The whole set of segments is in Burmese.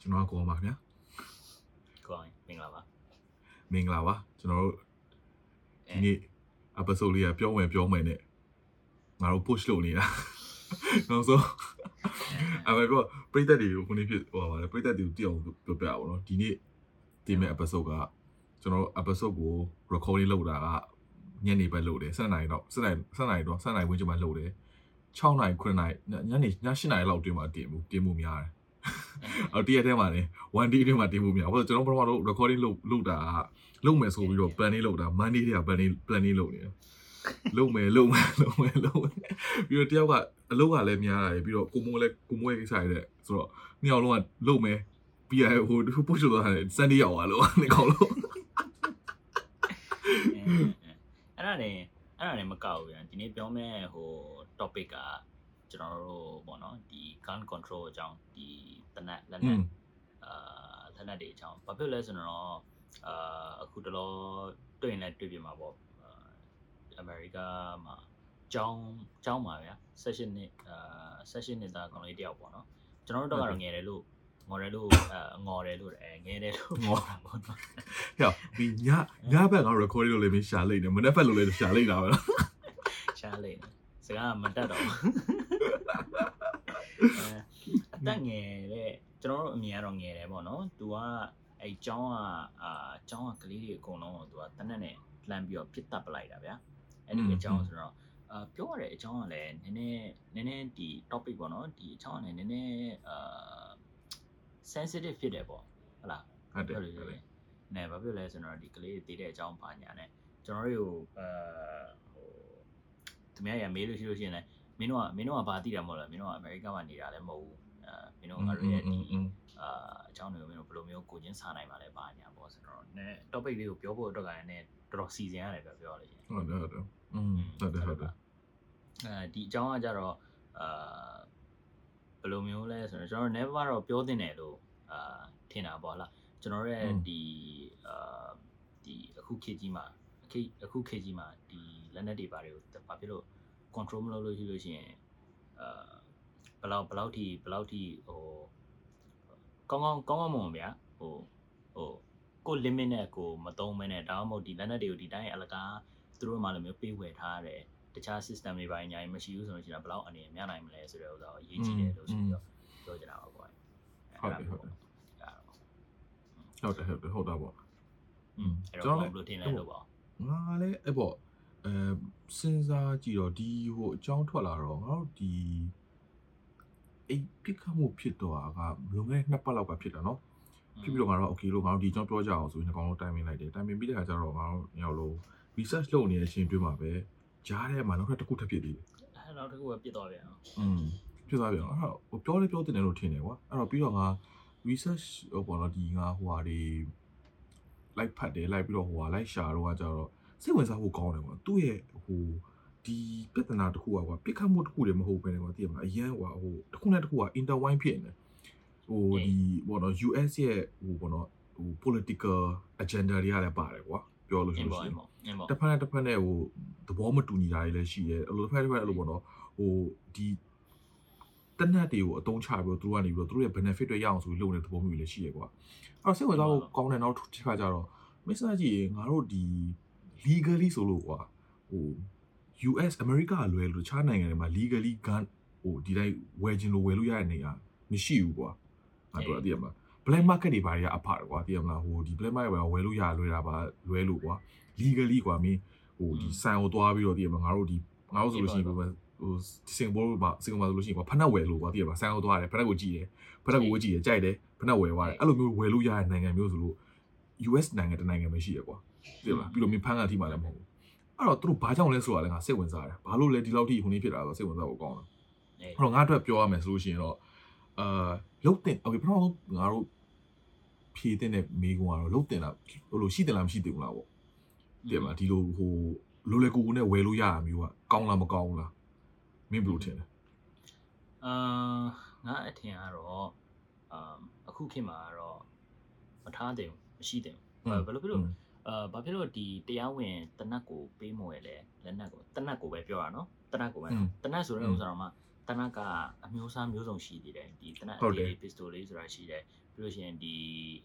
ကျွန်တော်ကကောပါခင်ဗျာကိုအောင်မင်္ဂလာပါမင်္ဂလာပါကျွန်တော်တို့ဒီနေ့ episode လေးကပြောမယ်ပြောမယ်နဲ့ငါတို့ push လုပ်နေတာနောက်ဆုံးအမေကပရိသတ်တွေကိုခုနေ့ဖြစ်ဟိုပါလေပရိသတ်တွေကိုတည်အောင်ပြောပြအောင်နော်ဒီနေ့ဒီမဲ့ episode ကကျွန်တော်တို့ episode ကို recording လုပ်တာကညနေပဲလုပ်တယ်7နာရီတော့7နာရီ7နာရီတော့7နာရီဝန်းကျင်မှလုပ်တယ်6နာရီ9နာရီညနေည8နာရီလောက်တွင်မှတင်မှုတင်မှုများတယ် အော်တရက်ထဲမှာနေ1 day တွင်မှတင်မှုများဘာလို့ကျွန်တော်ပထမတော့ recording လုပ်လုပ်တာကလုပ်မယ်ဆိုပြီးတော့ plan လေးလုပ်တာ Monday တည်းက plan လေး plan လေးလုပ်နေတယ်လုပ်မယ်လုပ်မယ်လုပ်မယ်လုပ်မယ်ပြီးတော့တယောက်ကအလုပ်ကလည်းများလာတယ်ပြီးတော့ကိုမိုးလည်းကိုမိုးရဲ့ကိစ္စရတဲ့ဆိုတော့နှစ်ယောက်လုံးကလုပ်မယ်ပြီးရဟိုပုတ်ချသွားတယ် Sunday ရောက်သွားလို့နေကောင်းလို့အဲ့ဒါနေအဲ့ဒါနေမကောက်ဘူးဗျာဒီနေ့ပြောမယ့်ဟို topic က ကျွန်တော်တို့ပေါ့နော်ဒီ gun control အကြောင်းဒီတနက်လက်နက်အာလက်နက်တွေအကြောင်းဘာဖြစ်လဲဆိုတော့အာအခုတလောတွေ့ရင်လည်းတွေ့ပြမှာပေါ့အမေရိကမှာကျောင်းကျောင်းပါဗျာ session နှစ်အာ session နှစ်သားကောင်လေးတယောက်ပေါ့နော်ကျွန်တော်တို့တော့ကတော့ငယ်တယ်လို့ငေါ်တယ်လို့အဲငေါ်တယ်လို့အဲငယ်တယ်လို့ငေါ်တာပေါ့နော်ဟဲ့ဒီညညဘက်က recording လုပ်လေမရှာလိုက်တယ်မနေ့ဖက်လုပ်လေရှာလိုက်တာပဲနော်ရှားလိမ့်စကားမတတ်တော့ဘူး အဲအသက်ငယ်တဲ့ကျွန်တော်တို့အမြင်ကတော့ငယ်တယ်ပေါ့နော် तू ကအဲကျောင်းကအာကျောင်းကကလေးတွေအကုန်လုံးကို तू ကတနက်နဲ့လှမ်းပြီးတော့ပြစ်တက်ပလိုက်တာဗျာအဲ့ဒီအကြောင်းဆိုတော့အာပြောရတဲ့အကြောင်းကလည်းနည်းနည်းနည်းနည်းဒီ topic ပေါ့နော်ဒီအကြောင်းကလည်းနည်းနည်းအာ sensitive ဖြစ်တယ်ပေါ့ဟုတ်လားဟုတ်တယ်ဟုတ်ဟုတ်တယ်နေဘာဖြစ်လဲဆိုတော့ဒီကလေးတွေတည်တဲ့အကြောင်းပါညာနဲ့ကျွန်တော်တို့ကိုအဲဟိုသူများရမေးလို့ရှိလို့ရှိရင်လည်း မင်းတို့ကမင်းတို့ကဘာသိတာမဟုတ်လားမင်းတို့ကအမေရိကမှာနေတာလည်းမဟုတ်ဘူးအဲမင်းတို့ကငါတို့ရဲ့ဒီအာအကြောင်းတွေကိုမင်းတို့ဘယ်လိုမျိုးကိုချင်းစားနိုင်မှာလဲပါညာပေါ့ဆိုတော့နည်း topic လေးကိုပြောဖို့အတွက်ကလည်းနည်းတော်တော်စီစဉ်ရတယ်ပြောပြောလို့ရှိရင်ဟုတ်တယ်ဟုတ်တယ်อืมဟုတ်တယ်ဟုတ်တယ်အဲဒီအကြောင်းကကြတော့အာဘယ်လိုမျိုးလဲဆိုတော့ကျွန်တော် never တော့ပြောတင်တယ်လို့အာထင်တာပေါ့လားကျွန်တော်ရဲ့ဒီအာဒီအခုခေတ်ကြီးမှာအခုအခုခေတ်ကြီးမှာဒီလက်နက်တွေပါတွေကိုဘာဖြစ်လို့ control မလုပ်လို့ရှိလို့ရှိရင်အာဘယ်လောက်ဘယ်လောက်ထိဘယ်လောက်ထိဟိုကောင်းကောင်းကောင်းကောင်းမွန်ဗျာဟိုဟိုကို limit နဲ့ကိုမသုံးမဲနဲ့ဒါမှမဟုတ်ဒီလက်နက်တွေကိုဒီတိုင်းအလကားသူတို့မှလည်းမျိုးပေးဝယ်ထားရတယ်တခြား system တွေပိုင်းအများကြီးမရှိဘူးဆိုတော့ကျွန်တော်ဘယ်လောက်အနေနဲ့များနိုင်မလဲဆိုတဲ့ဥစ္စာကိုအရေးကြီးတယ်လို့ဆိုပြီးတော့ပြောကြတာပါကွာဟုတ်တယ်ဟုတ်တယ်ဒါတော့ဟုတ်တယ်ဟုတ်တယ်ဟုတ်တာပေါ့อืมအဲ့တော့ဘယ်လိုထင်လဲလို့ပေါ့ငါလည်းအဲ့ပေါ့ အဲစဉ်းစားကြည့်တော့ဒီဟိုအကြောင်းထွက်လာတော့ငါတို့ဒီအိတ်ပြစ်ခတ်မှုဖြစ်တော့ကလွန်ခဲ့နှစ်ပတ်လောက်ကဖြစ်တာနော်ဖြစ်ပြီးတော့ငါတို့ okay လို့ငါတို့ဒီအကြောင်းပြောကြအောင်ဆိုရင်ဒီကောင်လုံးတိုင်ပင်လိုက်တယ်တိုင်ပင်ပြီးတဲ့အခါကျတော့ငါတို့ညောက်လို့ research လုပ်နေတဲ့အချိန်တွင်းမှာပဲကြားထဲမှာနောက်ထပ်တစ်ခုထပ်ဖြစ်သေးတယ်အဲ့နောက်တစ်ခုပဲပြစ်သွားပြန်အောင်อืมပြစ်သွားပြန်အောင်အဲ့တော့ပြောလဲပြောတင်တယ်လို့ထင်တယ်ကွာအဲ့တော့ပြီးတော့ငါ research ဟိုပေါ့နော်ဒီငါဟိုဟာတွေလိုက်ဖတ်တယ်လိုက်ပြီးတော့ဟိုဟာလိုက်ရှာတော့ကကြတော့ စိတ်ဝင်စားဖို့ကောင်းတယ်ကွာသူ့ရဲ့ဟိုဒီပြဿနာတစ်ခုကွာပြစ်ခတ်မှုတစ်ခုတည်းမဟုတ်ဘဲねကွာသိရမလားအရန်ကွာဟိုတစ်ခုနဲ့တစ်ခုက intertwine ဖြစ်နေတယ်ဟိုဒီပေါ့နော် US ရဲ့ဟိုပေါ့နော်ဟို political agenda တွေကလည်းပါတယ်ကွာပြောလို့အရှိင်းလို့ပေါ့ရှိအရင်င်းပေါ့အင်းပေါ့တစ်ဖက်နဲ့တစ်ဖက်နဲ့ဟိုသဘောမတူညီတာတွေလည်းရှိတယ်အဲ့လိုတစ်ဖက်တစ်ဖက်အဲ့လိုပေါ့နော်ဟိုဒီတနတ်တွေကိုအတုံးချပြီးတော့သူတို့ကနေပြီးတော့သူတို့ရဲ့ benefit တွေရအောင်ဆိုပြီးလုပ်နေတဲ့သဘောမျိုးတွေလည်းရှိရကွာအဲ့တော့စိတ်ဝင်စားဖို့ကောင်းတဲ့နောက်တစ်ခါကျတော့မစ္စတာကြီးငါတို့ဒီ legally ဆိုလို့ကွာဟို US America ကလွယ်လို့တခြားနိုင်ငံတွေမှာ legally gun ဟိုဒီတိုင်းဝယ်ခြင်းလို့ဝယ်လို့ရတဲ့နေရာမရှိဘူးကွာငါတို့အသိရမှာ black market တွေဘာတွေကအဖတယ်ကွာသိရမလားဟိုဒီ black market ဘာဝယ်လို့ရလွယ်တာပါလွယ်လို့ကွာ legally ကွာမင်းဟိုဒီဆိုင်ကိုသွားပြီးတော့သိရမလားငါတို့ဒီငါတို့ဆိုလို့ရှိရင်ဟိုဟိုစင်ကာပူမှာစင်ကာပူမှာဆိုလို့ရှိရင်ကွာဖနက်ဝယ်လို့ကွာသိရမလားဆိုင်ကိုသွားတယ်ဖနက်ကိုကြည့်တယ်ဖနက်ကိုဝယ်ကြည့်တယ်ကြိုက်တယ်ဖနက်ဝယ်သွားတယ်အဲ့လိုမျိုးဝယ်လို့ရတဲ့နိုင်ငံမျိုးဆိုလို့ US နိုင်ငံတစ်နိုင်ငံပဲရှိရကွာ သိရမလားပြီးတော့မင်းဖန်ကအထိမှလည်းမဟုတ်ဘူးအဲ့တော့သူတို့ဘာကြောင့်လဲဆိုတာလည်းငါစိတ်ဝင်စားတယ်ဘာလို့လဲဒီလောက်ထိဟိုနေ့ဖြစ်တာဆိုစိတ်ဝင်စားဖို့ကောင်းတယ် အေး အဲ့တော့ငါအတွက်ပြောရမယ်ဆိုလို့ရှိရင်တော့အာလုတ်တင်โอเคပထမဆုံးငါတို့ဖြည့်တဲ့မိကုံကတော့လုတ်တင်လားဟိုလိုရှိတယ်လားမရှိသေးဘူးလားပေါ့တည်မလားဒီလိုဟိုလိုလေကူကူနဲ့ဝယ်လို့ရတာမျိုးကကောင်းလားမကောင်းဘူးလားမင်းဘယ်လိုထင်လဲ အာငါအထင်ကတော့အာအခုခေတ်မှာကတော့မထားတယ်မရှိတယ်ဘယ်လိုဖြစ်လို့ အာဘာဖြစ်လို့ဒီတရားဝင်တနတ်ကိုပေးမွယ်လဲလက်နက်ကိုတနတ်ကိုပဲပြောတာနော်တနတ်ကိုပဲတနတ်ဆိုတဲ့ဥစ္စာတော့မှတနတ်ကအမျိုးအစားမျိုးစုံရှိသေးတယ်ဒီတနတ် AA pistol လေးဆိုတာရှိတယ်ပြီးလို့ရှိရင်ဒီ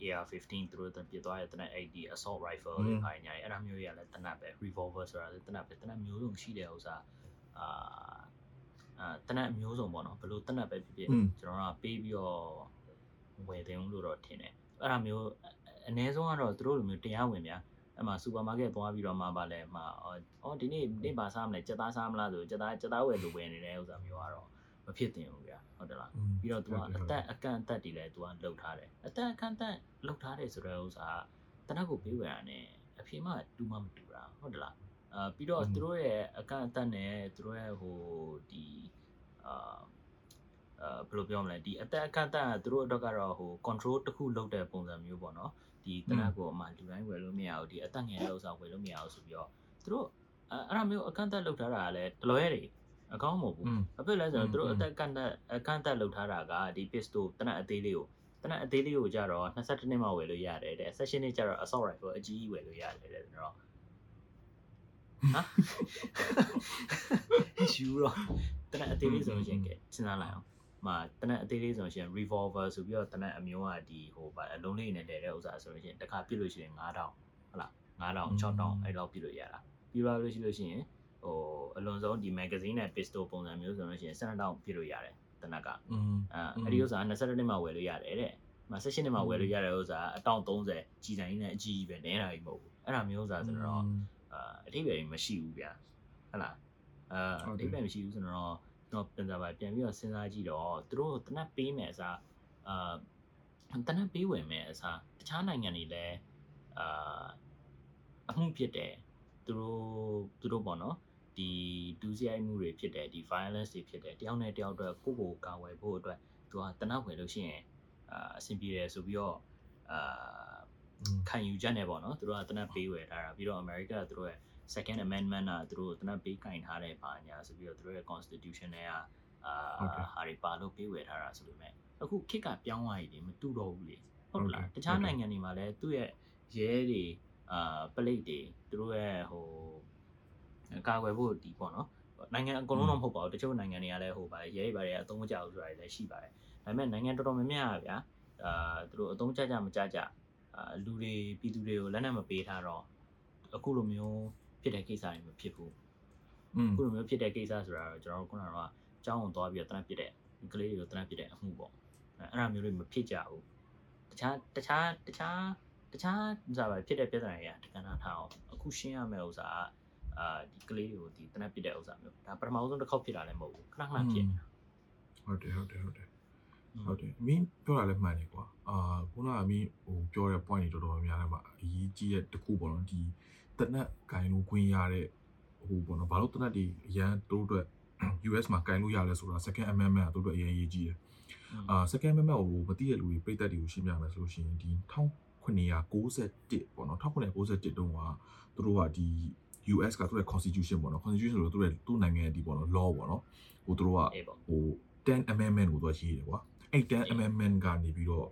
AR15 သူတို့တင်ပြသွားတဲ့တနတ် AD assault rifle တွေခိုင်းညာအဲ့ဒါမျိုးတွေကလည်းတနတ်ပဲ revolver ဆိုတာလည်းတနတ်ပဲတနတ်မျိုးစုံရှိတဲ့ဥစ္စာအာအာတနတ်မျိုးစုံပေါ့နော်ဘယ်လိုတနတ်ပဲဖြစ်ဖြစ်ကျွန်တော်ကပေးပြီးတော့ဝယ်သိမ်းလို့တော့ထင်တယ်အဲ့ဒါမျိုး အ ਨੇ ဆုံးကတော့သူတို့လိုမျိုးတရားဝင်ဗျာအဲ့မှာစူပါမားကတ်သွားပြီးတော့မှပါလဲမှာအော်ဒီနေ့နေ့ပါစားမလဲကြက်သားစားမလားဆိုကြက်သားကြက်သားဝယ်လိုဝယ်နေတဲ့ဥစ္စာမျိုးကတော့မဖြစ်တင်ဘူးဗျာဟုတ်တယ်လားပြီးတော့ तू ကအသက်အကန့်အသက်တွေလည်း तू ကလှုပ်ထားတယ်အသက်အကန့်အသက်လှုပ်ထားတယ်ဆိုတဲ့ဥစ္စာကတနက်ကိုပေးဝယ်ရနဲ့အဖေမှတူမှမတူတာဟုတ်တယ်လားအာပြီးတော့သူတို့ရဲ့အကန့်အသက်နဲ့သူတို့ရဲ့ဟိုဒီအာအာဘယ်လိုပြောမလဲဒီအသက်အကန့်အသက်ကသူတို့အတွက်ကတော့ဟို control တစ်ခုလုပ်တဲ့ပုံစံမျိုးပေါ့နော် ဒီတနက်ကိုမှလူတိုင်းဝယ်လို့မရဘူးဒီအသက်ငယ်တဲ့ဥစ္စာဝယ်လို့မရဘူးဆိုပြီးတော့သူတို့အဲ့ဒါမျိုးအကန့်အသတ်လုပ်ထားတာကလည်းတလွဲတွေအကောင်းမဟုတ်ဘူးအဖြစ်လဲဆိုတော့သူတို့အသက်ကန့်သက်အကန့်အသတ်လုပ်ထားတာကဒီ pistol တနက်အသေးလေးကိုတနက်အသေးလေးကိုကြတော့22နှစ်မှဝယ်လို့ရတယ်တဲ့ session နေ့ကြတော့ assault rifle အကြီးကြီးဝယ်လို့ရတယ်တဲ့ကျွန်တော်ဟာယူရောတနက်အသေးလေးဆိုလို့ရှင်ကစဉ်းစားလိုက်အောင် မှတနက်အသေးလေးဆိုရှင် revolver ဆိုပြီးတော့တနက်အမျိုးကဒီဟိုဗအလုံးလေးနဲ့တည်တဲ့ဥစ္စာဆိုလို့ရှင်တစ်ခါပြစ်လို့ရှိရင်9000ဟုတ်လား9000 6000အဲ့လောက်ပြစ်လို့ရတာပြီးပါလို့ရှိလို့ရှိရင်ဟိုအလွန်ဆုံးဒီ magazine နဲ့ pistol ပုံစံမျိုးဆိုလို့ရှိရင်12000ပြစ်လို့ရတယ်တနက်ကအဲအဲ့ဒီဥစ္စာ20နှစ်မှဝယ်လို့ရတယ်တဲ့မဆက်ရှင်နေမှာဝယ်လို့ရတဲ့ဥစ္စာအတောင်30ကြီးတိုင်းနဲ့အကြီးကြီးပဲနဲတာကြီးမဟုတ်ဘူးအဲ့ဒါမျိုးဥစ္စာဆိုတော့အာအထိပယ်မရှိဘူးဗျာဟုတ်လားအာအထိပယ်မရှိဘူးဆိုတော့ တော့ပြန်စားပါပြန်ပြီးတော့စဉ်းစားကြည့်တော့သူတို့တနက်ပေးမယ်အစားအာတနက်ပေးဝင်မယ်အစားတခြားနိုင်ငံတွေလည်းအာအမှုဖြစ်တယ်သူတို့သူတို့ပေါ့နော်ဒီဒူးစရိုက်မှုတွေဖြစ်တယ်ဒီ violence တွေဖြစ်တယ်တယောက်နဲ့တယောက်အတွက်ကိုယ့်ကိုယ်ကာဝယ်ဖို့အတွက်သူကတနက်ဝယ်လို့ရှိရင်အာအဆင်ပြေတယ်ဆိုပြီးတော့အာခံယူချက်နဲ့ပေါ့နော်သူတို့ကတနက်ပေးဝယ်ထားတာပြီးတော့ America ကသူတို့ရဲ့ second amendment ကသူတို့တနက်ပေးကင်ထားတဲ့ပါညာဆိုပြီးတော့သူတို့ရဲ့ constitution နဲ့ကအာဟုတ်တယ်ဟာတွေပါလို့ပေးဝယ်ထားတာဆိုပေမဲ့အခုခေတ်ကပြောင်းသွားပြီလေမတူတော့ဘူးလေဟုတ်ဟုတ်လားတယ်တခြားဟုတ်တယ်နိုင်ငံတွေမှာလည်းသူ့ရဲ့ရဲတွေအာပလိတ်တွေသူတို့ရဲ့ဟိုကာကွယ်ဖို့ဒီပေါ့နော်နိုင်ငံအကုန်လုံးတော့မဟုတ်ပါဘူးတချို့နိုင်ငံတွေကလည်းဟိုပါရဲတွေပါတွေကအသုံးမကျဘူးဆိုတာတွေလည်းရှိပါတယ်ဒါပေမဲ့နိုင်ငံတော်တော်များများကဗျာအာသူတို့အသုံးကျကြမကျကြအာလူတွေပြည်သူတွေကိုလက်နက်မပေးထားတော့အခုလိုမျိုး ဖြစ်တဲ့ကိစ္စတွေမဖြစ်ဘူးอืมခုလိုမျိုးဖြစ်တဲ့ကိစ္စဆိုတာတော့ကျွန်တော်တို့ခုနကတော့အကြောင်းကိုသွားပြီးတော့တန်းပစ်တဲ့ကလေးတွေကိုတန်းပစ်တဲ့အမှုပေါ့အဲ့အဲ့ဒါမျိုးတွေမဖြစ်ကြဘူးတခြားတခြားတခြားတခြားဥစားပဲဖြစ်တဲ့ပြဿနာတွေကတကဏ္ဍထားအောင်အခုရှင်းရမယ့်ဥစားကအာဒီကလေးတွေကိုဒီတနက်ပြတဲ့ဥစားမျိုးဒါပထမဆုံးတစ်ခေါက်ဖြစ်တာလည်းမဟုတ်ဘူးခဏခဏဖြစ်နေတာဟုတ်တယ်ဟုတ်တယ်ဟုတ်တယ်ဟုတ်တယ်မင်းပြောတာလည်းမှန်တယ်ကွာအာခုနကမင်းဟိုပြောတဲ့ point တွေတော်တော်များများလည်းမအရေးကြီးတဲ့တစ်ခုပေါ့နော်ဒီ တနက်ဂိုင်လို့ခွင့်ရတဲ့ဟိုပေါ့နော်ဘာလို့တနက်တွေအရန်တို့အတွက် US မှာဂိုင်လို့ရလဲဆိုတာ second amendment ကတို့အတွက်အရင်အရေးကြီးတယ်အာ second amendment ကိုမသိတဲ့လူတွေပြည်သက်တွေကိုရှင်းပြမယ်ဆိုလို့ရှိရင်ဒီ1991ပေါ့နော်1991တုန်းကသူတို့ကဒီ US ကသူတို့ရဲ့ constitution ပေါ့နော် constitution ဆိုတော့သူတို့ရဲ့သူ့နိုင်ငံရဲ့ဒီပေါ့နော် law ပေါ့နော်ဟိုသူတို့ကအေးပေါ့ဟို10 amendment ကိုသူကရေးတယ်ကွာအဲ့10 amendment ကနေပြီးတော့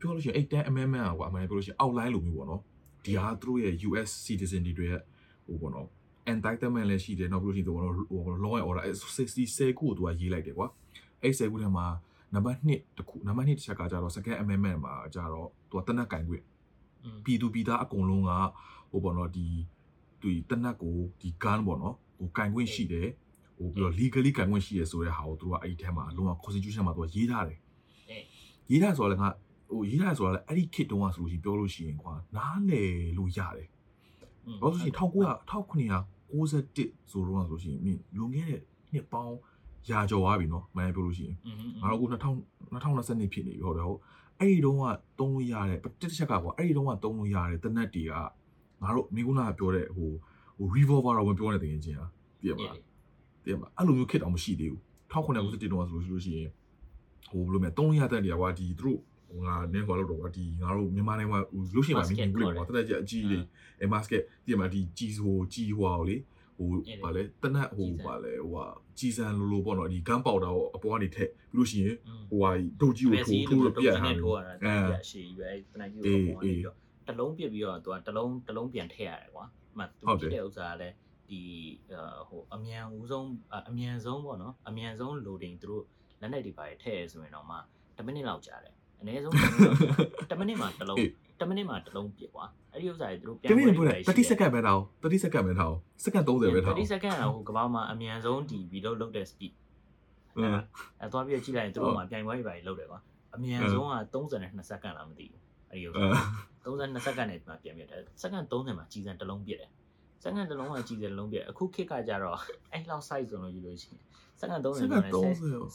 ပြောလို့ရှိရင်အဲ့10 amendment ကကွာအမှန်တကယ်ပြောလို့ရှိရင် outline လိုမျိုးပေါ့နော် ဒီဟာသူတို့ရဲ့ US citizen တွေရဲ့ဟိုပေါ့နော် entitlement လည်းရှိတယ်နောက်ပြီးလို့ရှိရင်သူပေါ့နော်ဟို law and order 60 10ခုကိုသူကရေးလိုက်တယ်ကွာအဲ့10ခုထဲမှာနံပါတ်1တခုနံပါတ်2တစ်ချက်ကကြတော့ second amendment မှာကြတော့သူကတနက်ကင်ခွင့်อืมပြည်သူပြည်သားအကုန်လုံးကဟိုပေါ့နော်ဒီဒီတနက်ကိုဒီ gun ပေါ့နော်ဟိုကင်ခွင့်ရှိတယ်ဟိုပြီးတော့ legally ကင်ခွင့်ရှိရဆိုတဲ့ဟာကိုသူကအဲ့ဒီထဲမှာအလုံးဝ constitution မှာသူကရေးထားတယ်အေးရေးထားဆိုတော့လည်းငါ ဟိုရေးရဆိုတာလည်းအဲ့ဒီခေတ်တုန်းကဆိုလို့ရှိရင်ပြောလို့ရှိရင်ကွာနားလေလို့ရတယ်။ဘာလို့ဆိုရင်1991ဆိုတော့ဆိုလို့ရှိရင်မင်းလွန်ခဲ့တဲ့နှစ်ပေါင်းရာကျော်သွားပြီနော်မှန်ပြောလို့ရှိရင်ငါတို့က2000 2022ဖြစ်နေပြီဟုတ်တယ်ဟုတ်အဲ့ဒီတုန်းကတုံးလို့ရတဲ့တစ်ချက်ကကွာအဲ့ဒီတုန်းကတုံးလို့ရတဲ့တနက်တွေကငါတို့မိကုနာပြောတဲ့ဟိုဟို revolver တော့ဝင်ပြောနေတဲ့တင်ချင်းอ่ะပြည့်ပါလားပြည့်ပါအဲ့လိုမျိုးခက်တော့မရှိသေးဘူး1991တုန်းကဆိုလို့ရှိလို့ရှိရင်ဟိုဘယ်လိုမလဲတုံးလို့ရတဲ့နေရာကွာဒီသူတို့ ဟိုငါနင်းကွာလို့တော့ကွာဒီငါတို့မြန်မာနိုင်ငံမှာလို့ရှိရင်မမြင်ဘူးလေကွာတနက်ကြီးအကြီးလေးအဲ basket သိရမလားဒီကြီးဟိုကြီးဟွာလေဟိုဗာလဲတနက်ဟိုဗာလဲဟိုဟာကြီးစံလိုလိုပေါ့နော်ဒီ gun powder ကိုအပေါ်ကနေထည့်ပြီးလို့ရှိရင်อืมဟိုဟာဒုတ်ကြီးကိုထိုးထိုးလို့ပြတ်ထားတယ်ထိုးရတာအဲပြတ်ရှည်ရွယ်တနက်ကြီးကိုပုံနေပြီးတော့တလုံးပြစ်ပြီးတော့သူကတလုံးတလုံးပြန်ထည့်ရတယ်ကွာမှသူဖြစ်တဲ့ဥစ္စာကလည်းဒီဟိုအမြန်ဦးဆုံးအမြန်ဆုံးပေါ့နော်အမြန်ဆုံး loading သူတို့လက်နဲ့တွေပါထည့်ရဆိုရင်တော့မှ10မိနစ်လောက်ကြာတယ် အနည်းဆုံး10မိနစ်မှာတစ်လုံး10မိနစ်မှာတစ်လုံးပြစ်ကွာအဲ့ဒီဥစ္စာတွေသူတို့တမင်းပြောတယ်30စက္ကန့်ပဲထား30စက္ကန့်ပဲထားစက္ကန့်30ပဲထား30စက္ကန့်ကဟိုကဘာမှာအမြန်ဆုံးဒီ video လုပ်တဲ့ speed อืมအဲသွားပြီးကြည့်လိုက်ရင်သူတို့မှာပြိုင်ပွဲတွေပဲလုပ်တယ်ကွာအမြန်ဆုံးက32စက္ကန့်လားမသိဘူးအဲ့ဒီဥစ္စာ32စက္ကန့်နဲ့မှပြန်ပြတယ်စက္ကန့်30မှာကြီးစံတစ်လုံးပြစ်တယ်စက္ကန့်တစ်လုံးကကြီးစံတစ်လုံးပြစ်အခုခေတ်ကကြတော့အဲ့လောက် size ဆိုလို့ယူလို့ရှိရင်စက္ကန့်30စက္ကနဲ့န့်10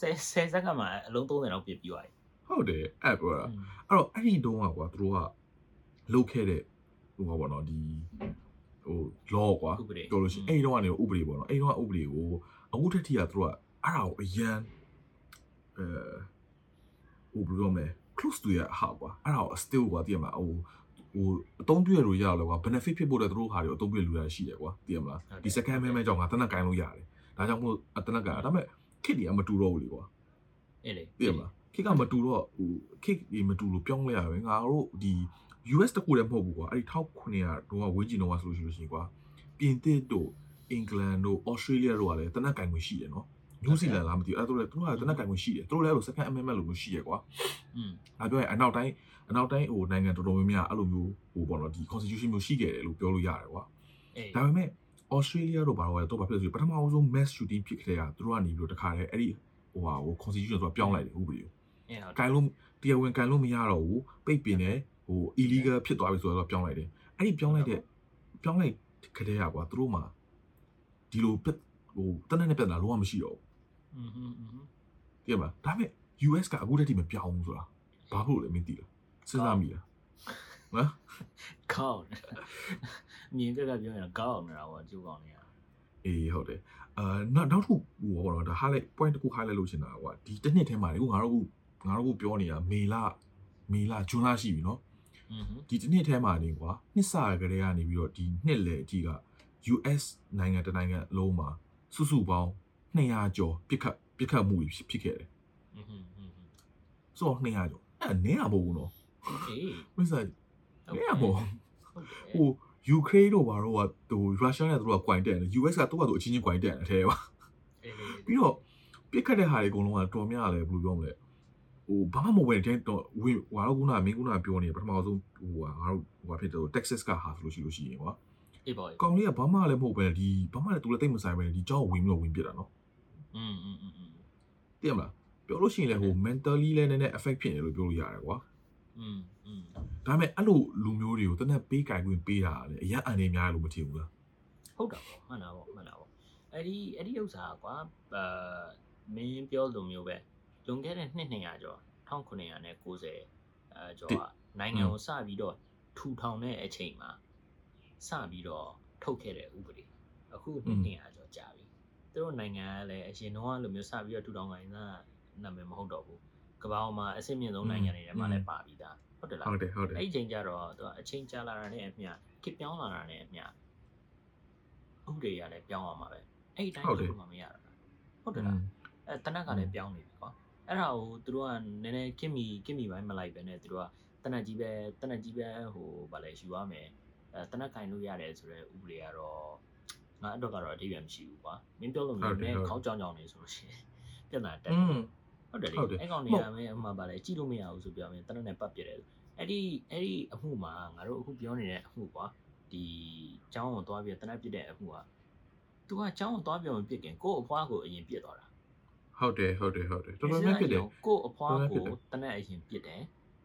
30 10စက္ကန့်မှာအလုံး30လောက်ပြစ်ပြီးသွားပြီ ဟုတ်တယ်အဲ့ပြောတာအဲ့တော့အဲ့ဒီတုန်းကကွာသူတို့ကလုတ်ခဲ့တဲ့ဟိုပါဘောနော်ဒီဟို law ကွာဥပဒေပြောလို့ရှိရင်အဲ့ဒီတုန်းကနေဥပဒေပေါ့နော်အဲ့ဒီတုန်းကဥပဒေကိုအခုထက်ထိကသူတို့ကအဲ့ဒါကိုအရန်အဲဟိုဘယ်လိုပြောမလဲ close to ရဟာကွာအဲ့ဒါကို still ကွာတည်ရမှာဟိုဟိုအသုံးပြရလို့ရတော့ကွာ benefit ဖြစ်ဖို့တဲ့သူတို့ဟာတွေအသုံးပြလူရရှိတယ်ကွာတည်ရမလားဒီ second မဲမဲကြောင့်ငါတနက်ကင်လို့ရတယ်ဒါကြောင့်မို့တနက်ကင်ဒါပေမဲ့ခစ်တွေကမတူတော့ဘူးလေကွာအဲ့လေသိရမလား ခစ်ကမတူတော့ဟိုခစ်ဒီမတူလို့ပြောင်းလဲရပဲငါတို့ဒီ US တခုတည်းမဟုတ်ဘူးကွာအဲ့ဒီ1900တော့ဝင်းကျင်တော့ဆိုလို့ရှိလို့ရှိရင်ကွာပြင်သစ်တို့အင်္ဂလန်တို့ဩစတြေးလျတို့ကလည်းတနက်ကင်ခွင့်ရှိတယ်နော်နယူးဇီလန်လားမသိဘူးအဲ့ဒါတို့လည်းသူတို့ကတနက်ကင်ခွင့်ရှိတယ်သူတို့လည်းအဲ့လို second amendment လို့မျိုးရှိရကွာอืมဒါပြောရင်အနောက်တိုင်းအနောက်တိုင်းဟိုနိုင်ငံတော်တော်များများအဲ့လိုမျိုးဟိုပေါ့နော်ဒီ constitution မျိုးရှိခဲ့တယ်လို့ပြောလို့ရတယ်ကွာအေးဒါပေမဲ့ Australia တို့ဘာလို့လဲတော့ဘာဖြစ်လဲဆိုပထမအဆုံး mass shooting ဖြစ်ခဲ့တာသူတို့ကနေပြီးတော့တခါတည်းအဲ့ဒီဟိုဟာဟို constitution ဆိုတာပြောင်းလိုက်တယ်ဥပဒေကိုအေးဟုတ် ကန်လို့တရားဝင်ကန်လို့မရတော့ဘူးပိတ်ပင်တယ်ဟို illegal ဖြစ်သွားပြီဆိုတော့ပြောင်းလိုက်တယ်အဲ့ဒီပြောင်းလိုက်တဲ့ပြောင်းလိုက်ခတဲ့ရကွာသူတို့မှာဒီလိုပြဟိုတနက်နဲ့ပြတ်တာလုံးဝမရှိတော့ อืมอืมอืม ဘူးသိရမလားဒါပေမဲ့ US ကအခုတည်းကမပြောင်းဘူးဆိုတာဘာဖြစ်လို့လဲမသိလားစဉ်းစားမိလားနော် ကောင်းမြင်ကြကပြောရင်ကောင်းနေတာပေါ့ကျူကောင်းနေတာ အေးဟုတ်တယ်အာနောက်နောက်တစ်ခုဟိုဘောတော့ဒါ highlight point တစ်ခု highlight လုပ်ချင်တာကွာဒီတစ်နှစ်ထဲမှာလေခုငါတို့က ငါတို့ကိုပြောနေတာမေလမေလဂျွန်လရှိပြီနော်ဒီတစ်နှစ်ထဲမှာနေကွာနှစ်စာကလေးကနေပြီးတော့ဒီနှစ်လေအကြီးက US နိုင်ငံတနိုင်ငံအလုံးမှာစုစုပေါင်း200ကျော်ပြစ်ခတ်ပြစ်ခတ်မှုတွေဖြစ်ခဲ့တယ်။ဆိုတော့200ကျော်အဲနင်းရမဟုတ်ဘူးနော်။မင်းစားနင်းရမဟုတ်ဟိုယူကရိန်းတို့ဘာတော့ဟိုရုရှားနဲ့တို့ကကွိုင်တက်တယ် US ကတို့ကတို့အချင်းချင်းကွိုင်တက်တယ်အထဲပါ။ပြီးတော့ပြစ်ခတ်တဲ့ဟာတွေအကုန်လုံးကတော်များတယ်ဘယ်လိုပြောမလဲ ဟိုဘာမှမဝင်တဲ့တော့ဝင်ဟိုတော့ခုနမင်းခုနပြောနေပထမဆုံးဟိုဟာငါတို့ဟိုဘာဖြစ်တယ် Texas ကဟာဆိုလို့ရှိလို့ရှိရင်ကွာ အေးပေါ့ ကောင်လေးကဘာမှလည်းမဟုတ်ပဲဒီဘာမှလည်းသူလည်းတိတ်မဆိုင်ပဲဒီကြောက်ဝင်ပြီးတော့ဝင်ပြစ်တာနော် อืมอืมอืม သိရမလားပြောလို့ရှိရင်လည်းဟို mentally လည်းနည်းနည်း affect ဖြစ်နေလို့ပြောလို့ရတယ်ကွာ อืมอืม ဒါပေမဲ့အဲ့လိုလူမျိုးတွေကိုတနက်ပေးကြိုင်ခွင့်ပေးတာလေအရန်အန်နေများလို့မထင်ဘူးလား ဟုတ်တာပေါ့မှန်တာပေါ့မှန်တာပေါ့အဲ့ဒီအဲ့ဒီဥစ္စာကွာအာမင်းပြောလိုမျိုးပဲ လွန်ခဲ့တဲ့နှစ်200ကျော်1990အဲကျော်ကနိုင်ငံကိုစပြီးတော့ထူထောင်တဲ့အချိန်မှာစပြီးတော့ထုတ်ခဲ့တဲ့ဥပဒေအခုနှစ်200ကျော်ကြာပြီသူတို့နိုင်ငံကလည်းအရင်တော့လိုမျိုးစပြီးတော့ထူထောင်ခိုင်းတာနာမည်မဟုတ်တော့ဘူးကမ္ဘာပေါ်မှာအဆင့်မြင့်ဆုံးနိုင်ငံတွေထဲမှာလည်းပါပြီးသားဟုတ်တယ်လားဟုတ်တယ်ဟုတ်တယ်အဲ့ဒီချိန်ကျတော့သူကအချိန်ကြာလာတာနဲ့အမျှခစ်ပြောင်းလာတာနဲ့အမျှဥပဒေရလည်းပြောင်းအောင်မှာပဲအဲ့ဒီတိုင်းလုပ်မှမရတာဟုတ်တယ်လားအဲတနက်ကလည်းပြောင်းနေပြီကွာ အဲ့ဒါကိုသူတို့ကနည်းနည်းခင်မီခင်မီပိုင်းမလိုက်ပဲနဲ့သူတို့ကတနက်ကြီးပဲတနက်ကြီးပဲဟိုဗာလဲယူရမယ်အဲတနက်ကင်လို့ရတယ်ဆိုတော့ဥပဒေကတော့ငါအတွက်ကတော့အထိပ္ပယ်မရှိဘူးကွာမင်းပြောလို့မျိုးနဲ့ခေါင်းကြောင်ကြောင်နေဆိုလို့ရှိရင်ပြဿနာတက် อืม ဟုတ်တယ်လေ ဟုတ်တယ် အဲ့ကောင်တွေကမင်းအမှန်ပါလေကြည့်လို့မရဘူးဆိုပြောရင်တနက်နဲ့ပတ်ပြတယ်အဲ့ဒီအဲ့ဒီအမှုမှာငါတို့အခုပြောနေတဲ့အမှုကွာဒီចောင်းကိုသွားပြီးတနက်ပြတဲ့အမှုက तू ကចောင်းကိုသွားပြောမပြစ်ခင်ကို့အဖွားကိုအရင်ပြစ်သွားတာ ဟုတ်တယ်ဟုတ်တယ်ဟုတ်တယ်တော်တော်များဖြစ်တယ်ကို့အဖွားတော်တော်များဖြစ်ကိုတယ်တနက်အရင်ပြစ်တယ်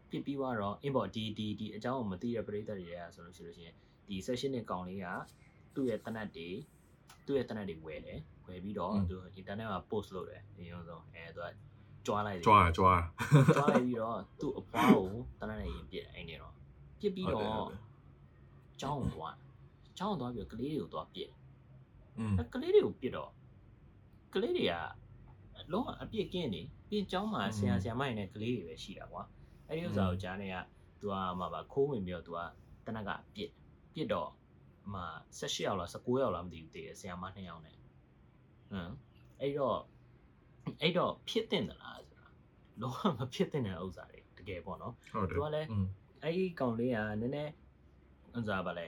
ပြစ်ပြီးတော့အင်းပေါ့ဒီဒီဒီအကြောင်းကိုမသိတဲ့ပရိသတ်တွေကဆိုလို့ရှိလို့ရှိရင်ဒီ session နဲ့ကောင်လေးကသူ့ရဲ့တနက်တွေသူ့ရဲ့တနက်တွေဝယ်တယ်ဝယ်ပြီးတော့သူ internet မှာ post လုပ်တယ်အရင်ဆုံးအဲသူကကြွားလိုက်တယ်ကြွားကြွားသွားလိုက်ပြီးတော့သူ့အဖွားကိုတနက်နဲ့ရင်ပြစ်အဲ့နေတော့ပြစ်ပြီးဟုတ်တယ်တော့ဟုတ်တယ်ကျောင်းကိုသွားကျောင်းကိုသွားပြီးတော့ကလေးတွေကိုသွားပြစ်อืมအဲကလေးတွေကိုပြစ်တော့ကလေးတွေက လုံးဝအပြစ်ကင်းနေပြင်ကျောင်းမှာဆရာဆရာမတွေနဲ့ကလေးတွေပဲရှိတာကွာအဲ့ဒီဥစ္စာကိုကြားနေရသူကမှပါခိုးဝင်ပြီးတော့သူကတနက်ကအပြစ်ပြစ်တော့မှ16ရောက်လား19ရောက်လားမသိဘူးတည်တယ်ဆရာမ2ယောက်နဲ့ဟမ်အဲ့တော့အဲ့တော့ဖြစ်တင်သလားဆိုတာလုံးဝမဖြစ်တင်တဲ့ဥစ္စာတွေတကယ်ပေါ့နော်သူကလည်းအဲ့ဒီကောင်လေးကနည်းနည်းဥစ္စာပါလေ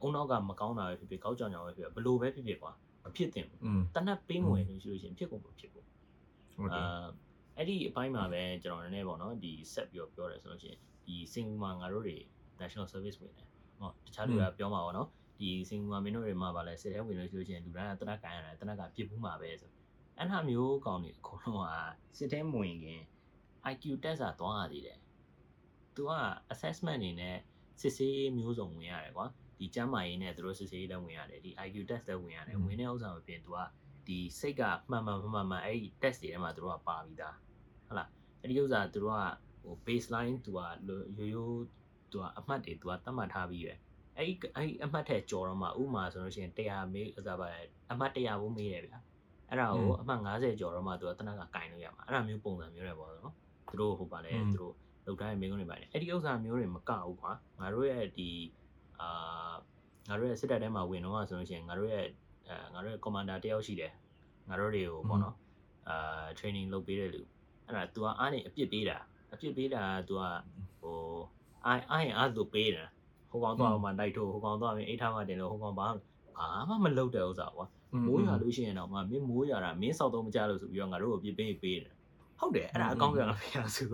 အုံနောက်ကမကောင်းတာပဲဖြစ်ဖြစ်ကောက်ကြောင်ကြောင်ပဲဖြစ်ဖြစ်ဘလို့ပဲဖြစ်ဖြစ်ကွာမဖြစ်တင်ဘူးတနက်ပေးငွေလို့ရှိလို့ရှင်ဖြစ်ကုန်မဖြစ်ဘူး အာအဲ့ဒီအပိုင်းမှာပဲကျွန်တော်နည်းနည်းပေါ့နော်ဒီဆက်ပြီးတော့ပြောတယ်ဆိုလို့ရှိရင်ဒီစင်ကူမှာငါတို့တွေ national service ဝင်တယ်ဟောတခြားလူကပြောမှာပေါ့နော်ဒီစင်ကူမှာမင်းတို့တွေမှာဗာလဲစစ်ထဲဝင်လို့ရှိလို့ရှိရင်လူတိုင်းကတနက်ကန်ရတယ်တနက်ကပြစ်ဘူးမှာပဲဆိုအဲ့ဟာမျိုးကောင်တွေအကုန်လုံးကစစ်ထဲမဝင်ခင် IQ test ကသွားရသေးတယ်သူက assessment အနေနဲ့စစ်ဆေးမျိုးစုံဝင်ရတယ်ကွာဒီကျမ်းမာရေးနဲ့သူတို့စစ်ဆေးလည်းဝင်ရတယ်ဒီ IQ test လည်းဝင်ရတယ်ဝင်တဲ့ဥစ္စာမပြင်သူက ဒီစိတ်ကမှန်မှန်မှန်မှန်အဲ့ဒီ test တွေထဲမှာသူတို့ကပါပြီးသားဟုတ်လားအဲ့ဒီဥစ္စာသူတို့ကဟို baseline သူကရိုးရိုးသူကအမှတ်တွေသူကသတ်မှတ်ထားပြီးရယ်အဲ့ဒီအဲ့ဒီအမှတ်ထက်ကျော်တော့မှဥမာဆိုလို့ရှိရင်100မေးဥစားပါအမှတ်100ဘူးမေးတယ်ဗျာအဲ့ဒါကိုအမှတ်50ကျော်တော့မှသူကတနက်ကကင်လို့ရမှာအဲ့ဒါမျိုးပုံစံမျိုးတွေပေါ့နော်သူတို့ဟိုပါလေသူတို့လောက်တိုင်းမိကုန်းတွေပါတယ်အဲ့ဒီဥစ္စာမျိုးတွေမကဘူးကွာငါတို့ရဲ့ဒီအာငါတို့ရဲ့စစ်တပ်ထဲမှာဝင်တော့ဆိုလို့ရှိရင်ငါတို့ရဲ့ အဲငါတို့ရဲ့ commander တယောက်ရှိတယ်ငါတို့တွေကိုပေါ့နော်အာ training လုပ်ပေးတဲ့လူအဲ့ဒါ तू ကအားနေအပြစ်ပေးတာအပြစ်ပေးတာ तू ကဟိုအိုင်အိုင်အားသူပေးတယ်ဟိုကောင်တော့မှတိုက်ထိုးဟိုကောင်တော့မင်းအိတ်ထားမှတင်လို့ဟိုကောင်ဘာဘာမှမလုပ်တဲ့ဥစ္စာကွာမိုးရွာလို့ရှိရင်တော့မမင်းမိုးရွာတာမင်းစောက်တော့မကြလို့ဆိုပြီးတော့ငါတို့ကိုပြစ်ပေးပေးတယ်ဟုတ်တယ်အဲ့ဒါအကောင့်ကလည်းမရဘူး